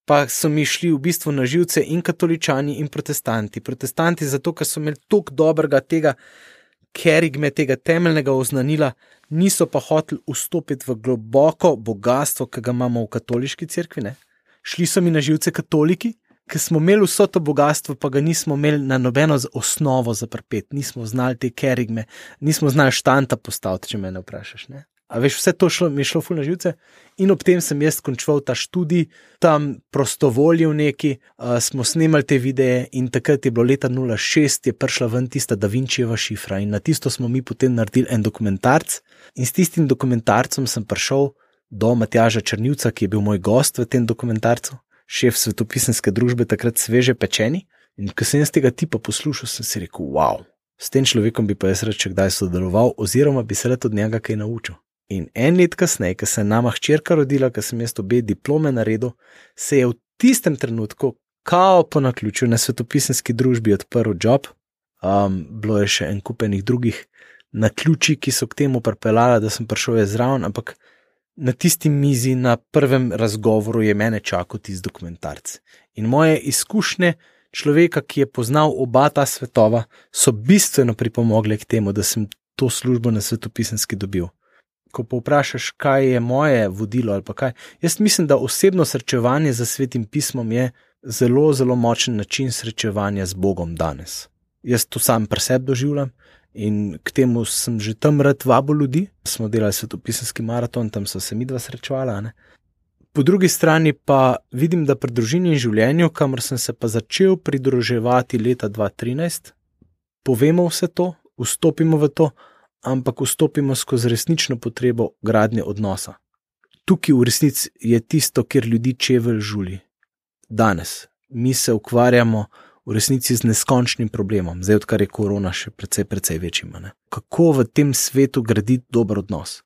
pa so mi šli v bistvu na živce in katoličani in protestanti. Protestanti zato, ker so imeli toliko dobrega tega, kerigme tega temeljnega oznanila, niso pa hoteli vstopiti v globoko bogatstvo, ki ga imamo v katoliški cerkvi. Ne? Šli so mi na živce katoliki, ker smo imeli vso to bogatstvo, pa ga nismo imeli na nobeno osnovo za prpet, nismo znali te kerigme, nismo znali štanta postaviti, če me ne vprašaš. Ne? A veš, vse to šlo, mi je šlo fulno živce. In ob tem sem jaz končal ta študij, tam prostovoljil neki, uh, smo snimali te videe in takrat je bilo leta 06, je prišla ven tista Da Vinčijeva šifra in na tisto smo mi potem naredili en dokumentarc. In s tistim dokumentarcem sem prišel do Matjaža Črnjuca, ki je bil moj gost v tem dokumentarcu, šef svetopisanske družbe, takrat sveže pečeni. In ko sem jaz tega tipa poslušal, sem si rekel: Wow, s tem človekom bi pa jaz reče kdaj sodeloval, oziroma bi se rad od njega kaj naučil. In en let kasneje, ko se je nama hčerka rodila, ko sem jaz obe diplome naredil, se je v tistem trenutku, kao po naključju na svetopisanski družbi, odprl job. Um, bilo je še en kupenih drugih na ključi, ki so k temu pripeljali, da sem prišel jaz zraven, ampak na tisti mizi, na prvem razgovoru, je mene čakal tisti dokumentarc. In moje izkušnje človeka, ki je poznal oba ta svetova, so bistveno pripomogle k temu, da sem to službo na svetopisanski dobil ko povprašaš, kaj je moje vodilo ali kaj. Jaz mislim, da osebno srečevanje z svetim pismom je zelo, zelo močen način srečevanja z Bogom danes. Jaz to sam pri sebi doživljam in k temu sem že tam rad vabo ljudi. Smo delali svetopisanski maraton, tam so se mi dva srečevala. Ne? Po drugi strani pa vidim, da pri družini in življenju, kamor sem se pa začel pridruževati leta 2013, povemo vse to, vstopimo v to, ampak vstopimo skozi resnično potrebo gradnje odnosa. Tukaj v resnici je tisto, kjer ljudi čevelj žuli. Danes mi se ukvarjamo v resnici z neskončnim problemom, zdaj odkar je korona še precej, precej večji. Kako v tem svetu graditi dober odnos?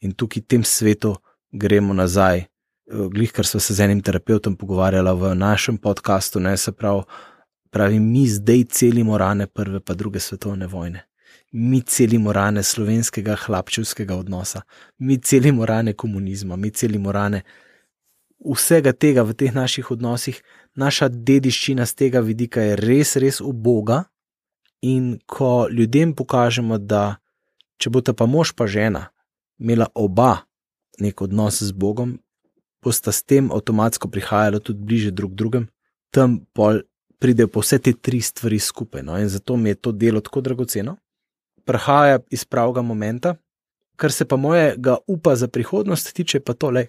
In tukaj v tem svetu gremo nazaj. Glih, kar smo se z enim terapeutom pogovarjali v našem podkastu, ne se pravi, pravi, mi zdaj celimo rane prve, pa druge svetovne vojne mi celimo rane slovenskega hlapčevskega odnosa, mi celimo rane komunizma, mi celimo rane vsega tega v teh naših odnosih. Naša dediščina z tega vidika je res, res uboga. In ko ljudem pokažemo, da če bo ta pa mož pa žena imela oba nek odnos z Bogom, bosta s tem avtomatsko prihajala tudi bliže drug drugem, tam pridejo pa vse te tri stvari skupaj. No? In zato mi je to delo tako dragoceno prihaja iz pravega momenta. Kar se pa mojega upa za prihodnost tiče, pa to le,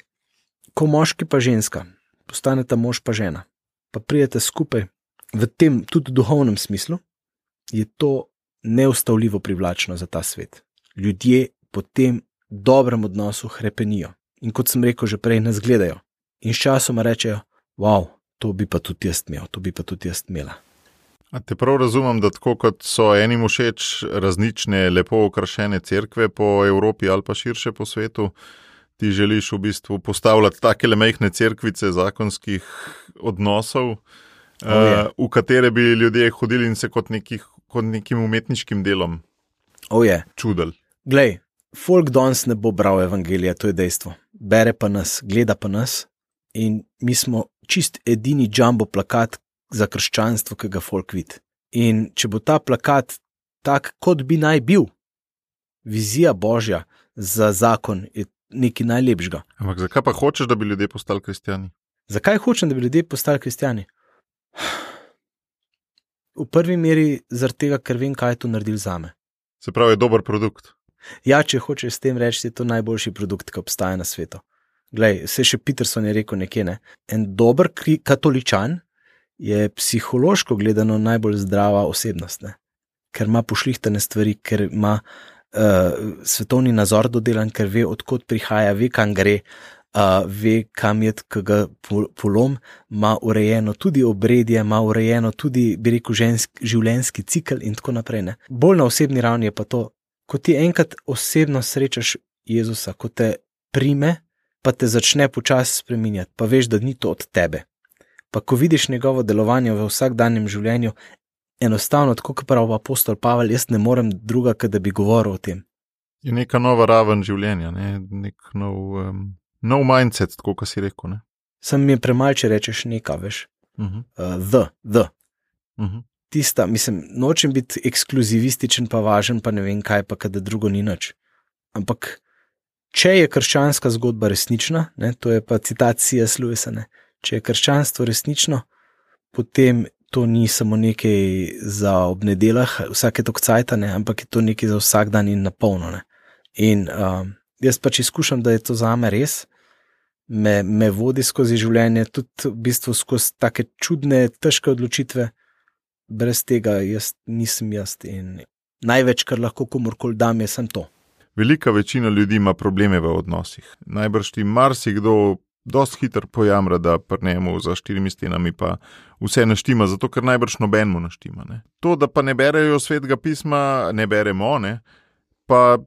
ko moški pa ženska, postaneta mož pa žena, pa prijete skupaj v tem tudi duhovnem smislu, je to neustavljivo privlačno za ta svet. Ljudje po tem dobrem odnosu krepenijo in kot sem rekel že prej, nas gledajo in sčasoma rečejo: Wow, to bi pa tudi jaz imel, to bi pa tudi jaz imela. A te prav razumem, da tako kot so enim všeč različne lepo okrašene cerkve po Evropi ali pa širše po svetu, ti želiš v bistvu postavljati take le mehne cerkvice zakonskih odnosov, oh, uh, v katere bi ljudje hodili in se kot, nekih, kot nekim umetniškim delom oh, čudili. Glej, folk danes ne bo bral evangelija, to je dejstvo. bere pa nas, gleda pa nas in mi smo čist edini jumbo plakat za krščanstvo, ki ga folk vidi. In če bo ta plakat tak, kot bi naj bil, vizija božja za zakon je nekaj najlepšega. Ampak zakaj pa hočeš, da bi ljudje postali kristijani? Zakaj hočem, da bi ljudje postali kristijani? V prvi meri zaradi tega, ker vem, kaj je to naredil za me. Se pravi, je dober produkt. Ja, če hočeš s tem reči, je to najboljši produkt, ki obstaja na svetu. Glej, vse še Peterson je rekel nekje, ne. En dober katoličan je psihološko gledano najbolj zdrava osebnost, ne. ker ima pošlihtane stvari, ker ima uh, svetovni nazor dodelan, ker ve, odkot prihaja, ve, kam gre, uh, ve, kam je, ki ga po- polom, ima urejeno tudi obredje, ima urejeno tudi, bi rekel, žensk, življenjski cikl in tako naprej. Ne. Bolj na osebni ravni je pa to, ko ti enkrat osebno srečaš Jezusa, ko te prime, pa te začne počasi spreminjati, pa veš, da ni to od tebe. Pa ko vidiš njegovo delovanje v vsakdanjem življenju, enostavno, tako kot pravi apostol Pavel, jaz ne morem druga, kot da bi govoril o tem. Je neka nova raven življenja, ne? nek nov, um, nov mindset, tako kot si rekel. Ne? Sam mi je premalo, če rečeš nekaj, veš, Uh -huh. uh, the, the. Uh -huh. Tista, mislim, nočem biti ekskluzivističen, pa važen, pa ne vem kaj, pa da drugo ni nič. Ampak, če je krščanska zgodba resnična, ne, to je pa citacija Sluisane, če je krščanstvo resnično, potem to ni samo nekaj za ob nedeljah, vsake tok cajtane, ampak je to nekaj za vsak dan in na polno. In um, jaz pač izkušam, da je to za me res. Me, me vodi skozi življenje, tudi v bistvu skozi take čudne, težke odločitve, brez tega jaz nisem jaz. In največ, kar lahko komorkoli dam, je sem to. Velika večina ljudi ima probleme v odnosih. Najbrž ti marsikdo dosti hitro pojamra, da prnemo za štirimi stenami, pa vse naštima, zato ker najbrž nobenemu naštima. Ne. To, da pa ne berejo svetega pisma, ne beremo, ne, pa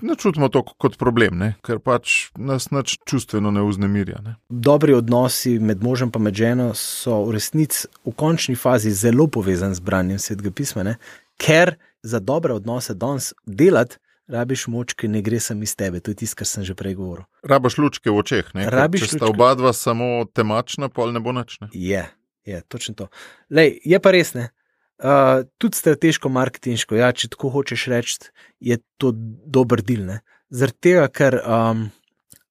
ne čutimo to kot problem, ne, ker pač nas nič čustveno ne vznemirja. Ne. Dobri odnosi med možem in ženo so v resnici v končni fazi zelo povezani z branjem svetega pisma, ne? ker za dobre odnose danes delati. Rabiš moč, ki ne gre sem iz tebe, to je tisto, kar sem že prej govoril. Rabaš lučke v očeh, ne? ker Rabiš če sta oba dva samo temačna, pol ne bo nič. Ne? Je, je točno to. Lej, je pa res ne. Uh, tudi strateško, marketinško, ja, če tako hočeš reči, je to dober del. Zaradi tega, ker um,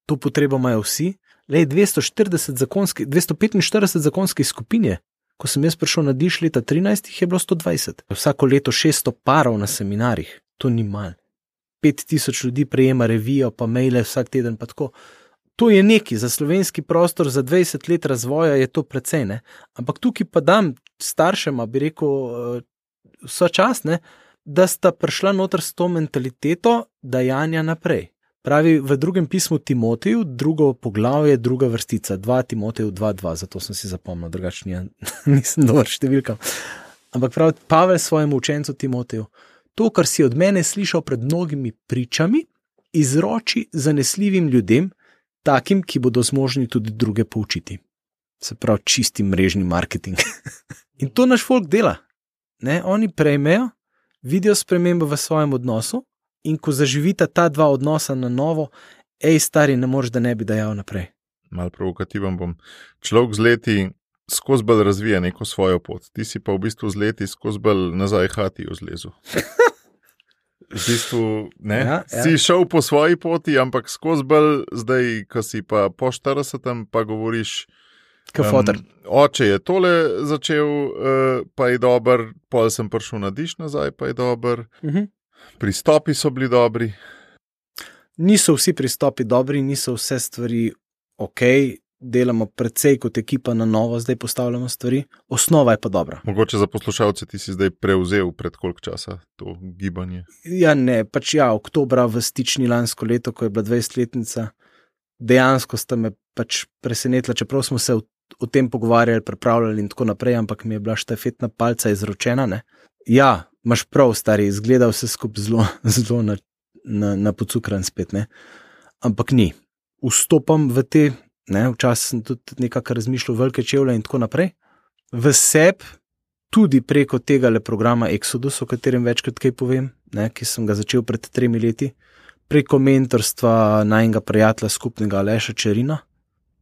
to potrebo imajo vsi. Lej, 240 zakonski, 245 zakonskih skupin je. Ko sem jaz prišel na Diš leta 13, jih je bilo 120. Vsako leto 600 parov na seminarjih, to ni mal. 5000 ljudi prejema revijo, pa maile vsak teden. Tako. to je neki za slovenski prostor, za 20 let razvoja je to precej. Ne? Ampak tukaj pa dam staršema, bi rekel, eh, vse čas, ne, da sta prišla noter s to mentaliteto dajanja naprej. Pravi v drugem pismu Timoteju, drugo poglavje, druga vrstica, 2 Timoteju 2.2, zato sem si zapomnil, drugače ni- nisem dober številka. Ampak pravi Pavel svojemu učencu Timoteju, to, kar si od mene slišal pred mnogimi pričami, izroči zanesljivim ljudem, takim, ki bodo zmožni tudi druge poučiti. Se pravi, čisti mrežni marketing. In to naš folk dela. Ne? Oni prejmejo, vidijo spremembo v svojem odnosu, in ko zaživita ta dva odnosa na novo, hej, stari, ne moreš, da ne bi dajal naprej. Mal provokativen bom. Človek z leti skozi bolj razvija neko svojo pot, ti si pa v bistvu z leti skozi bolj nazaj hati vzlezu. V bistvu ne, Ja, ja, si šel po svoji poti, ampak skozi bolj zdaj, ko si pa po 40, pa govoriš. Fotor. oče je tole začel, uh, pa je dober, pol sem prišel na diš nazaj, pa je dober, Mhm. pristopi so bili dobri. Niso vsi pristopi dobri, niso vse stvari ok, delamo precej kot ekipa na novo, zdaj postavljamo stvari, osnova je pa dobra. Mogoče za poslušalce ti si zdaj prevzel pred koliko časa to gibanje. Ja, ne, pač ja, oktobra v stični lansko leto, ko je bila 20-letnica, dejansko sta me pač presenetila, čeprav smo se o, o tem pogovarjali, pripravljali in tako naprej, ampak mi je bila štafetna palca izročena. Ne? Ja, imaš prav, stari, izgleda vse skupaj zelo, zelo na, na, na pocukran spet, ne? ampak ni. Vstopam v te, ne, včasih sem tudi nekako razmišljal, velike čevlje in tako naprej. V sebi tudi preko tega le programa Exodus, o katerem večkrat kaj povem, ne, ki sem ga začel pred tremi leti, preko mentorstva najnega prijatelja skupnega Aleša Čerina.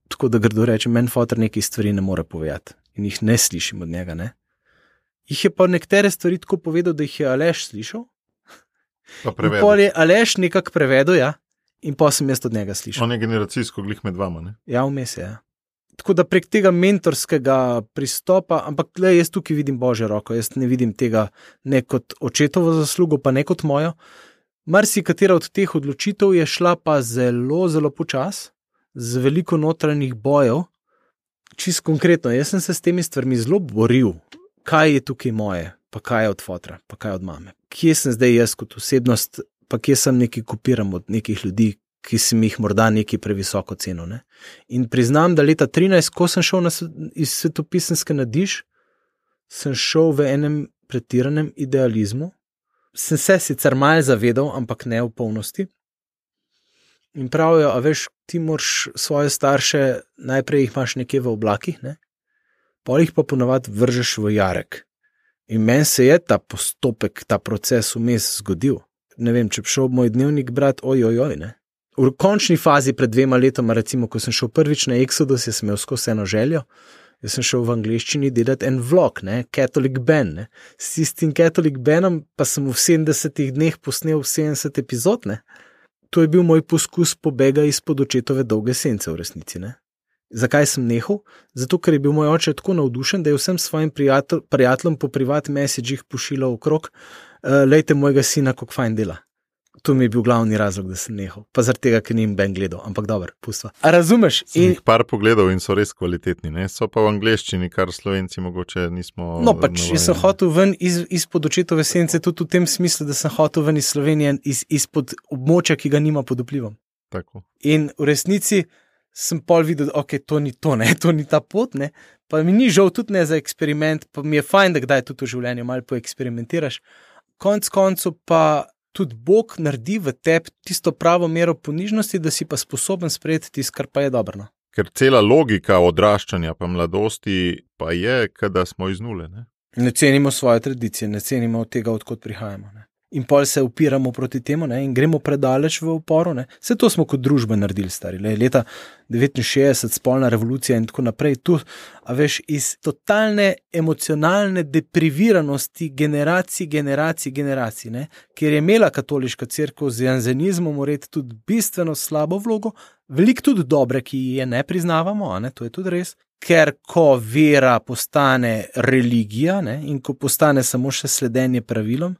Tako da grdo reče, meni fotor nekaj stvari ne more povedati in jih ne slišim od njega. Ne? Jih je pa nekatere stvari tako povedal, da jih je Aleš slišal. Pa pol je Aleš nekako prevedel, ja, in pa sem jaz od njega slišal. On je generacijsko glih med vama. Ne? Ja, vmes je. Ja. Tako da prek tega mentorskega pristopa, ampak le jaz tukaj vidim božjo roko, jaz ne vidim tega ne kot očetovo zaslugo, pa ne kot mojo. Marsikatera od teh odločitev je šla pa zelo, zelo počas, z veliko notranjih bojev. Čist konkretno, jaz sem se s temi stvarmi zelo boril, kaj je tukaj moje, pa kaj je od fotra, pa kaj je od mame. Kje sem zdaj jaz kot osebnost, pa kje sem nekaj kopiram od nekih ljudi, ki sem jih morda nekaj previsoko cenil. Ne? In priznam, da leta 13, ko sem šel na, iz svetopisanske nadiš, sem šel v enem pretiranem idealizmu. Sem se sicer malo zavedal, ampak ne v polnosti. In pravijo, a veš, ti moraš svoje starše, najprej jih imaš nekje v oblakih, ne? pol jih pa ponavadi vržeš v jarek. In meni se je ta postopek, ta proces vmes zgodil. Ne vem, če bi šel moj dnevnik brati, ojoj, oj, ne. V končni fazi, pred dvema letoma, recimo, ko sem šel prvič na Exodus, sem imel skozi eno željo. Jaz sem šel v angleščini delati en vlog, ne, Catholic Ben. Ne. S tistim Catholic Benom pa sem v 70 dneh posnel 70 epizod. Ne. To je bil moj poskus pobega izpod očetove dolge sence v resnici. Ne. Zakaj sem nehal? Zato, ker je bil moj oče tako navdušen, da je vsem svojim prijatelj, prijateljem po privatnih messagih pošiljal okrog, uh, lejte mojega sina, kako fajn dela. To mi je bil glavni razlog, da sem nehal. Pa zaradi tega, ker nisem Ben gledal, ampak dobro, pustva. A razumeš? Sem In, jih par pogledal in so res kvalitetni, ne? so pa v angleščini, kar slovenci mogoče nismo. no, pač jaz sem hotel ven iz, izpod očetove sence, tudi v tem smislu, da sem hotel ven iz Slovenije, iz, izpod območja, ki ga nima pod vplivom. Tako. In v resnici sem pol videl, da okay, to ni to, ne, to ni ta pot. Ne. Pa mi ni žal tudi ne za eksperiment, pa mi je fajn, da kdaj tudi v življenju malo poeksperimentiraš. Konec koncev pa tudi Bog naredi v tebi tisto pravo mero ponižnosti, da si pa sposoben sprejeti tisto, kar pa je dobro. No. Ker cela logika odraščanja pa mladosti pa je, da smo iz nule. Ne? Ne cenimo svoje tradicije, ne cenimo tega, odkot prihajamo. Ne. In pol se upiramo proti temu ne, in gremo predaleč v uporu. Ne. Vse to smo kot družba naredili, stari. Le, leta 69, spolna revolucija in tako naprej. Tu, a veš, iz totalne emocionalne depriviranosti generacij, generacij, generacij, ne, ker je imela katoliška crkva z janzenizmom uredi tudi bistveno slabo vlogo, veliko tudi dobre, ki je ne priznavamo, ne, to je tudi res. Ker ko vera postane religija ne, in ko postane samo še sledenje pravilom,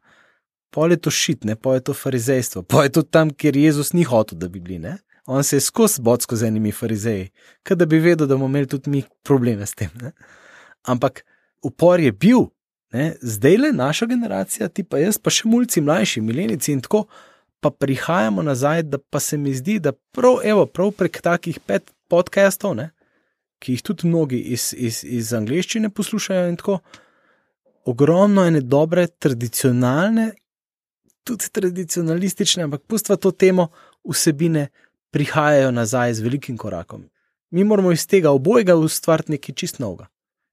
pol je to šitne, pol je to farizejstvo, pol je to tam, kjer Jezus ni hotel, da bi bili. Ne. On se je skozi bocko z enimi farizeji, kot da bi vedel, da bomo imeli tudi mi probleme s tem. Ne. Ampak upor je bil, ne. zdaj le naša generacija, ti pa jaz, pa še mulci mlajši, milenici in tako, pa prihajamo nazaj, da pa se mi zdi, da prav, evo, prav prek takih pet podcastov, ne, ki jih tudi mnogi iz, iz, iz angleščine poslušajo in tako. Ogromno ene dobre, tradicionalne, tudi tradicionalistične, ampak pustva to temo vsebine prihajajo nazaj z velikim korakom. Mi moramo iz tega obojega ustvariti nekaj čist novega.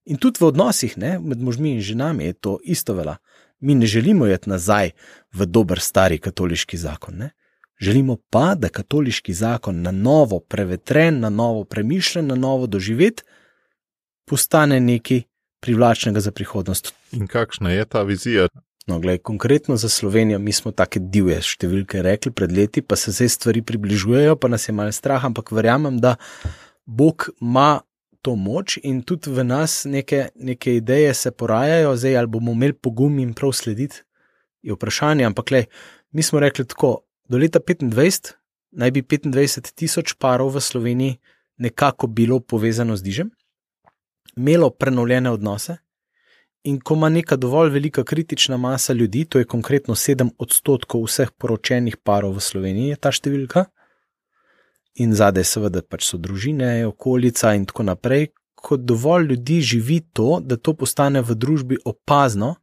In tudi v odnosih ne, med možmi in ženami je to isto vela. Mi ne želimo iti nazaj v dober stari katoliški zakon. Ne. Želimo pa, da katoliški zakon na novo prevetren, na novo premišljen, na novo doživet, postane nekaj privlačnega za prihodnost. In kakšna je ta vizija? No, gled, konkretno za Slovenijo, mi smo take divje številke rekli pred leti, pa se zdaj stvari približujejo, pa nas je malo strah, ampak verjamem, da Bog ima to moč in tudi v nas neke, neke ideje se porajajo, zdaj ali bomo imeli pogum in prav slediti, je vprašanje. Ampak le, mi smo rekli tako, do leta 25 naj bi 25 tisoč parov v Sloveniji nekako bilo povezano z dižem, imelo prenovljene odnose. In ko ima neka dovolj velika kritična masa ljudi, to je konkretno 7 odstotkov vseh poročenih parov v Sloveniji, je ta številka, in zadaj, seveda, pač so družine, okolica in tako naprej. Ko dovolj ljudi živi to, da to postane v družbi opazno,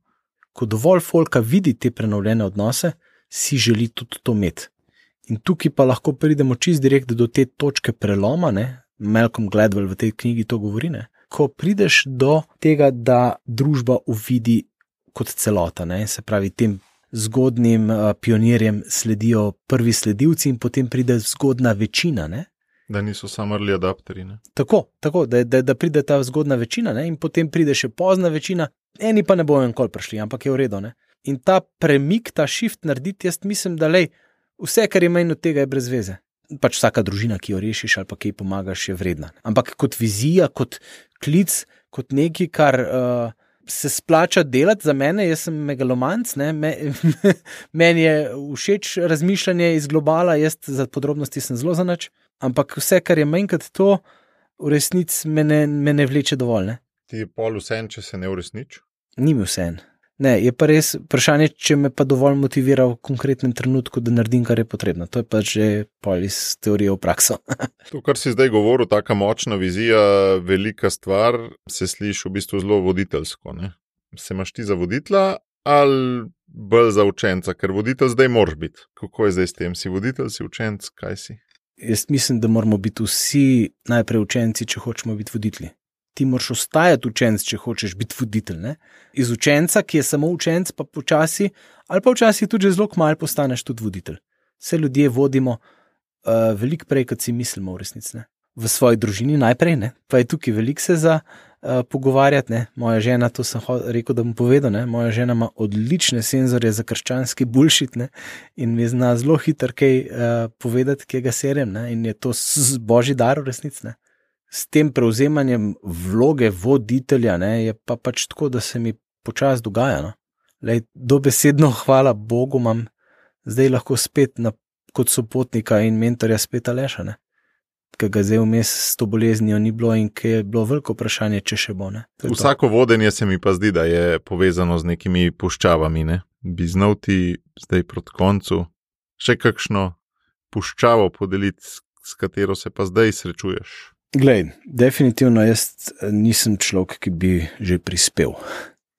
ko dovolj folka vidi te prenovljene odnose, si želi tudi to imeti. In tukaj pa lahko pridemo čist direkt do te točke preloma, ne? Malcolm Gladwell v tej knjigi to govori. Ne? Ko prideš do tega, da družba uvidi kot celota, ne? se pravi, tem zgodnim uh, pionirjem sledijo prvi sledilci in potem pride zgodna večina. Ne? Da niso samo ali adapteri. Ne? Tako, tako da, da, da pride ta zgodna večina ne? in potem pride še pozna večina, eni pa ne bojo nikoli prišli, ampak je v redu. Ne? In ta premik, ta shift narediti, jaz mislim, da lej, vse, kar je manj od tega, je brez veze. Pač vsaka družina, ki jo rešiš ali pa ki ji pomagaš, je vredna. Ampak kot vizija, kot klic, kot nekaj, kar. Uh, se splača delati za mene, jaz sem megalomanc, me, meni je všeč razmišljanje iz globala, jaz za podrobnosti sem zelo zanač, ampak vse, kar je manj kot to, v resnici me ne, me ne vleče dovolj. Ne? Ti je pol vse, če se ne uresniči? Ni mi vse. Ne, je pa res vprašanje, če me pa dovolj motivira v konkretnem trenutku, da naredim, kar je potrebno. To je pa že pol iz teorije v prakso. to, kar si zdaj govoril, tako močna vizija, velika stvar, se sliši v bistvu zelo voditeljsko. Ne? Se imaš ti za voditla ali bolj za učenca, ker voditelj zdaj moraš biti. Kako je zdaj s tem? Si voditelj, si učenec, kaj si? Jaz mislim, da moramo biti vsi najprej učenci, če hočemo biti voditelji ti moraš ostajati učenec, če hočeš biti voditelj. Ne? Iz učenca, ki je samo učenec, pa počasi, ali pa včasih tudi zelo malo postaneš tudi voditelj. Vse ljudje vodimo uh, veliko prej, kot si mislimo v resnici. Ne? V svoji družini najprej, ne? pa je tukaj veliko se za uh, pogovarjati. Ne? Moja žena, to sem rekel, da bom povedal, ne? moja žena ima odlične senzorje za krščanski bulšit in mi zna zelo hitro kaj uh, povedati, kje ga serem in je to božji dar v resnici s tem prevzemanjem vloge voditelja, ne, je pa pač tako, da se mi počasi dogaja. No. Lej, dobesedno, hvala Bogu, imam zdaj lahko spet na, kot sopotnika in mentorja spet alešane. Ker ga zdaj vmes s to boleznijo ni bilo in ki je bilo veliko vprašanje, če še bo. Vsako to. vodenje se mi pa zdi, da je povezano z nekimi puščavami. Ne? Bi znal ti zdaj proti koncu še kakšno puščavo podeliti, s katero se pa zdaj srečuješ? Glej, definitivno jaz eh, nisem človek, ki bi že prispel.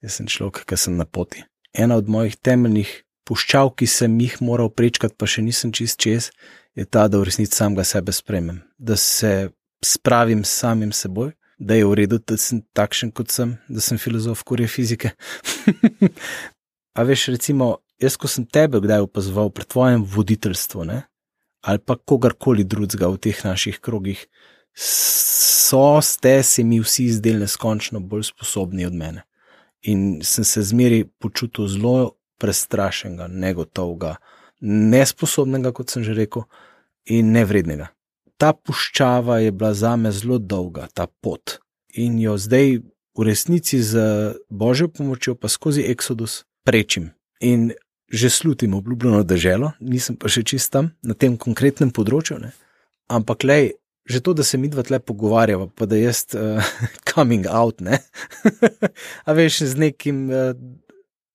Jaz sem človek, ki sem na poti. Ena od mojih temeljnih puščav, ki sem jih moral prečkati, pa še nisem čist čez, je ta, da v resnici samega sebe spremem, da se spravim s samim seboj, da je v redu, da sem takšen, kot sem, da sem filozof, kurje fizike. A veš, recimo, jaz, ko sem tebe kdaj opazoval pri tvojem voditeljstvu, ne? ali pa kogarkoli drugega v teh naših krogih so ste se mi vsi zdeli neskončno bolj sposobni od mene. In sem se zmeri počutil zelo prestrašenega, negotovega, nesposobnega, kot sem že rekel, in nevrednega. Ta puščava je bila za me zelo dolga, ta pot. In jo zdaj v resnici z božjo pomočjo, pa skozi Exodus, prečim. In že slutim obljubljeno državo, nisem pa še čist tam na tem konkretnem področju. Ne? Ampak, lej, že to, da se mi dva tle pogovarjava, pa da jaz uh, coming out, ne. A veš, z nekim uh,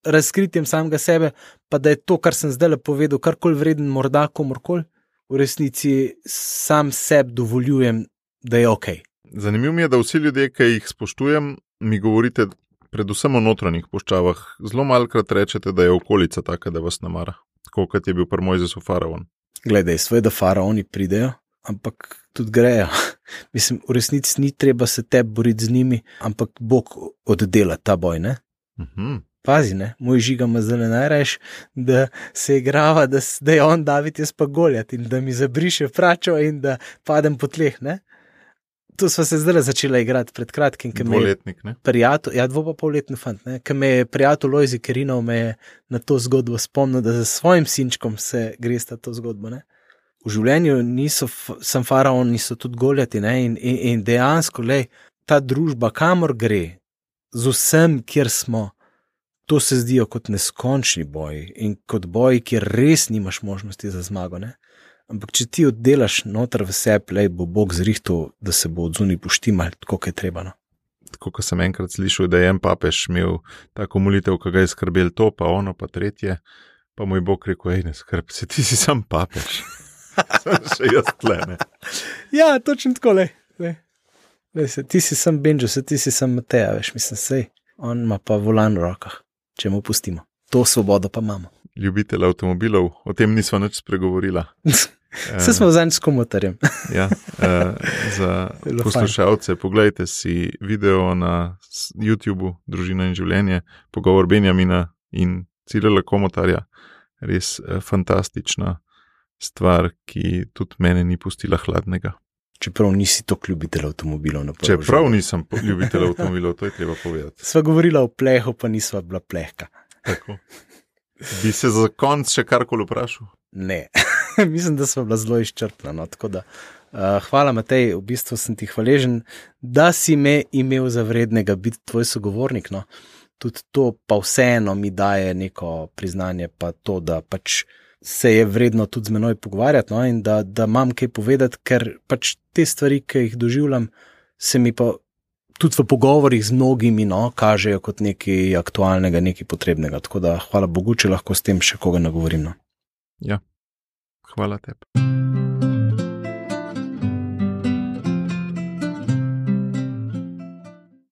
razkritjem samega sebe, pa da je to, kar sem zdaj le povedal, karkoli vreden, morda komorkoli, v resnici sam sebi dovoljujem, da je ok. Zanimivo mi je, da vsi ljudje, ki jih spoštujem, mi govorite. Predvsem o notranjih puščavah, zelo malkrat rečete, da je okolica taka, da vas namara, kot je bil prvi Mojzes v faraonu. Glede, svoje, da faraoni pridejo, ampak tudi grejo. Mislim, v resnici ni treba se te boriti z njimi, ampak Bog oddela ta boj. Uh mhm. -huh. Pazi, ne? moj žiga ima zelo najraž, da se igrava, da, da je on David, jaz pa goljat in da mi zabriše pračo in da padem po tleh. Ne? Tu smo se zdaj začeli igrati pred kratkim. Dvoletnik, ne? Prijatelj, ja, dvo pa polletni fant, ki me je prijatelj Lojzi Kerinov na to zgodbo spomnil, da za svojim sinčkom se gre sta to zgodbo. Ne? V življenju niso, sem faraon, niso tudi goljati. In, in, in dejansko, le ta družba, kamor gre, z vsem, kjer smo, to se zdijo kot neskončni boji in kot boji, kjer res nimaš možnosti za zmago. Ne? Ampak, če ti oddelaš noter v sebi, le bo Bog zrihtel, da se bo odzuni poštimal, tako je treba. No? Tako kot sem enkrat slišal, da je en papež imel tako molitev, ki ga je skrbel to, pa ono, pa tretje. Pa moj Bog rekel: hej, ne skrbi se, ti si sam papež. še jaz tlene. Ja, točno tako le. se, ti si sem Benjo, se ti si sem Mateja, veš, mislim, sej. On ima pa volan v rokah, če mu pustimo. To svobodo pa imamo. Ljubitelj avtomobilov, o tem nismo več spregovorila. Vse smo zadnji s komotarjem. ja, uh, za poslušalce, pogledajte si video na YouTubu Družina in življenje, pogovor Benjamina in Cirila komotarja, res eh, fantastična stvar, ki tudi mene ni pustila hladnega. Čeprav nisi to ljubitelj avtomobilov. Čeprav nisem ljubitelj avtomobilov, to je treba povedati. Sva govorila o plehu, pa nisva bila plehka. Tako. Bi se za konc še karkoli vprašal? Ne, mislim, da smo bila zelo izčrpna. No, da, uh, hvala, Matej, v bistvu sem ti hvaležen, da si me imel za vrednega biti tvoj sogovornik. No. Tudi to pa vseeno mi daje neko priznanje, pa to, da pač se je vredno tudi z menoj pogovarjati no, in da, da imam kaj povedati, ker pač te stvari, ki jih doživljam, se mi pa tudi v pogovorih z mnogimi no, kažejo kot nekaj aktualnega, nekaj potrebnega. Tako da hvala Bogu, če lahko s tem še koga nagovorim. No. Ja, hvala tebi.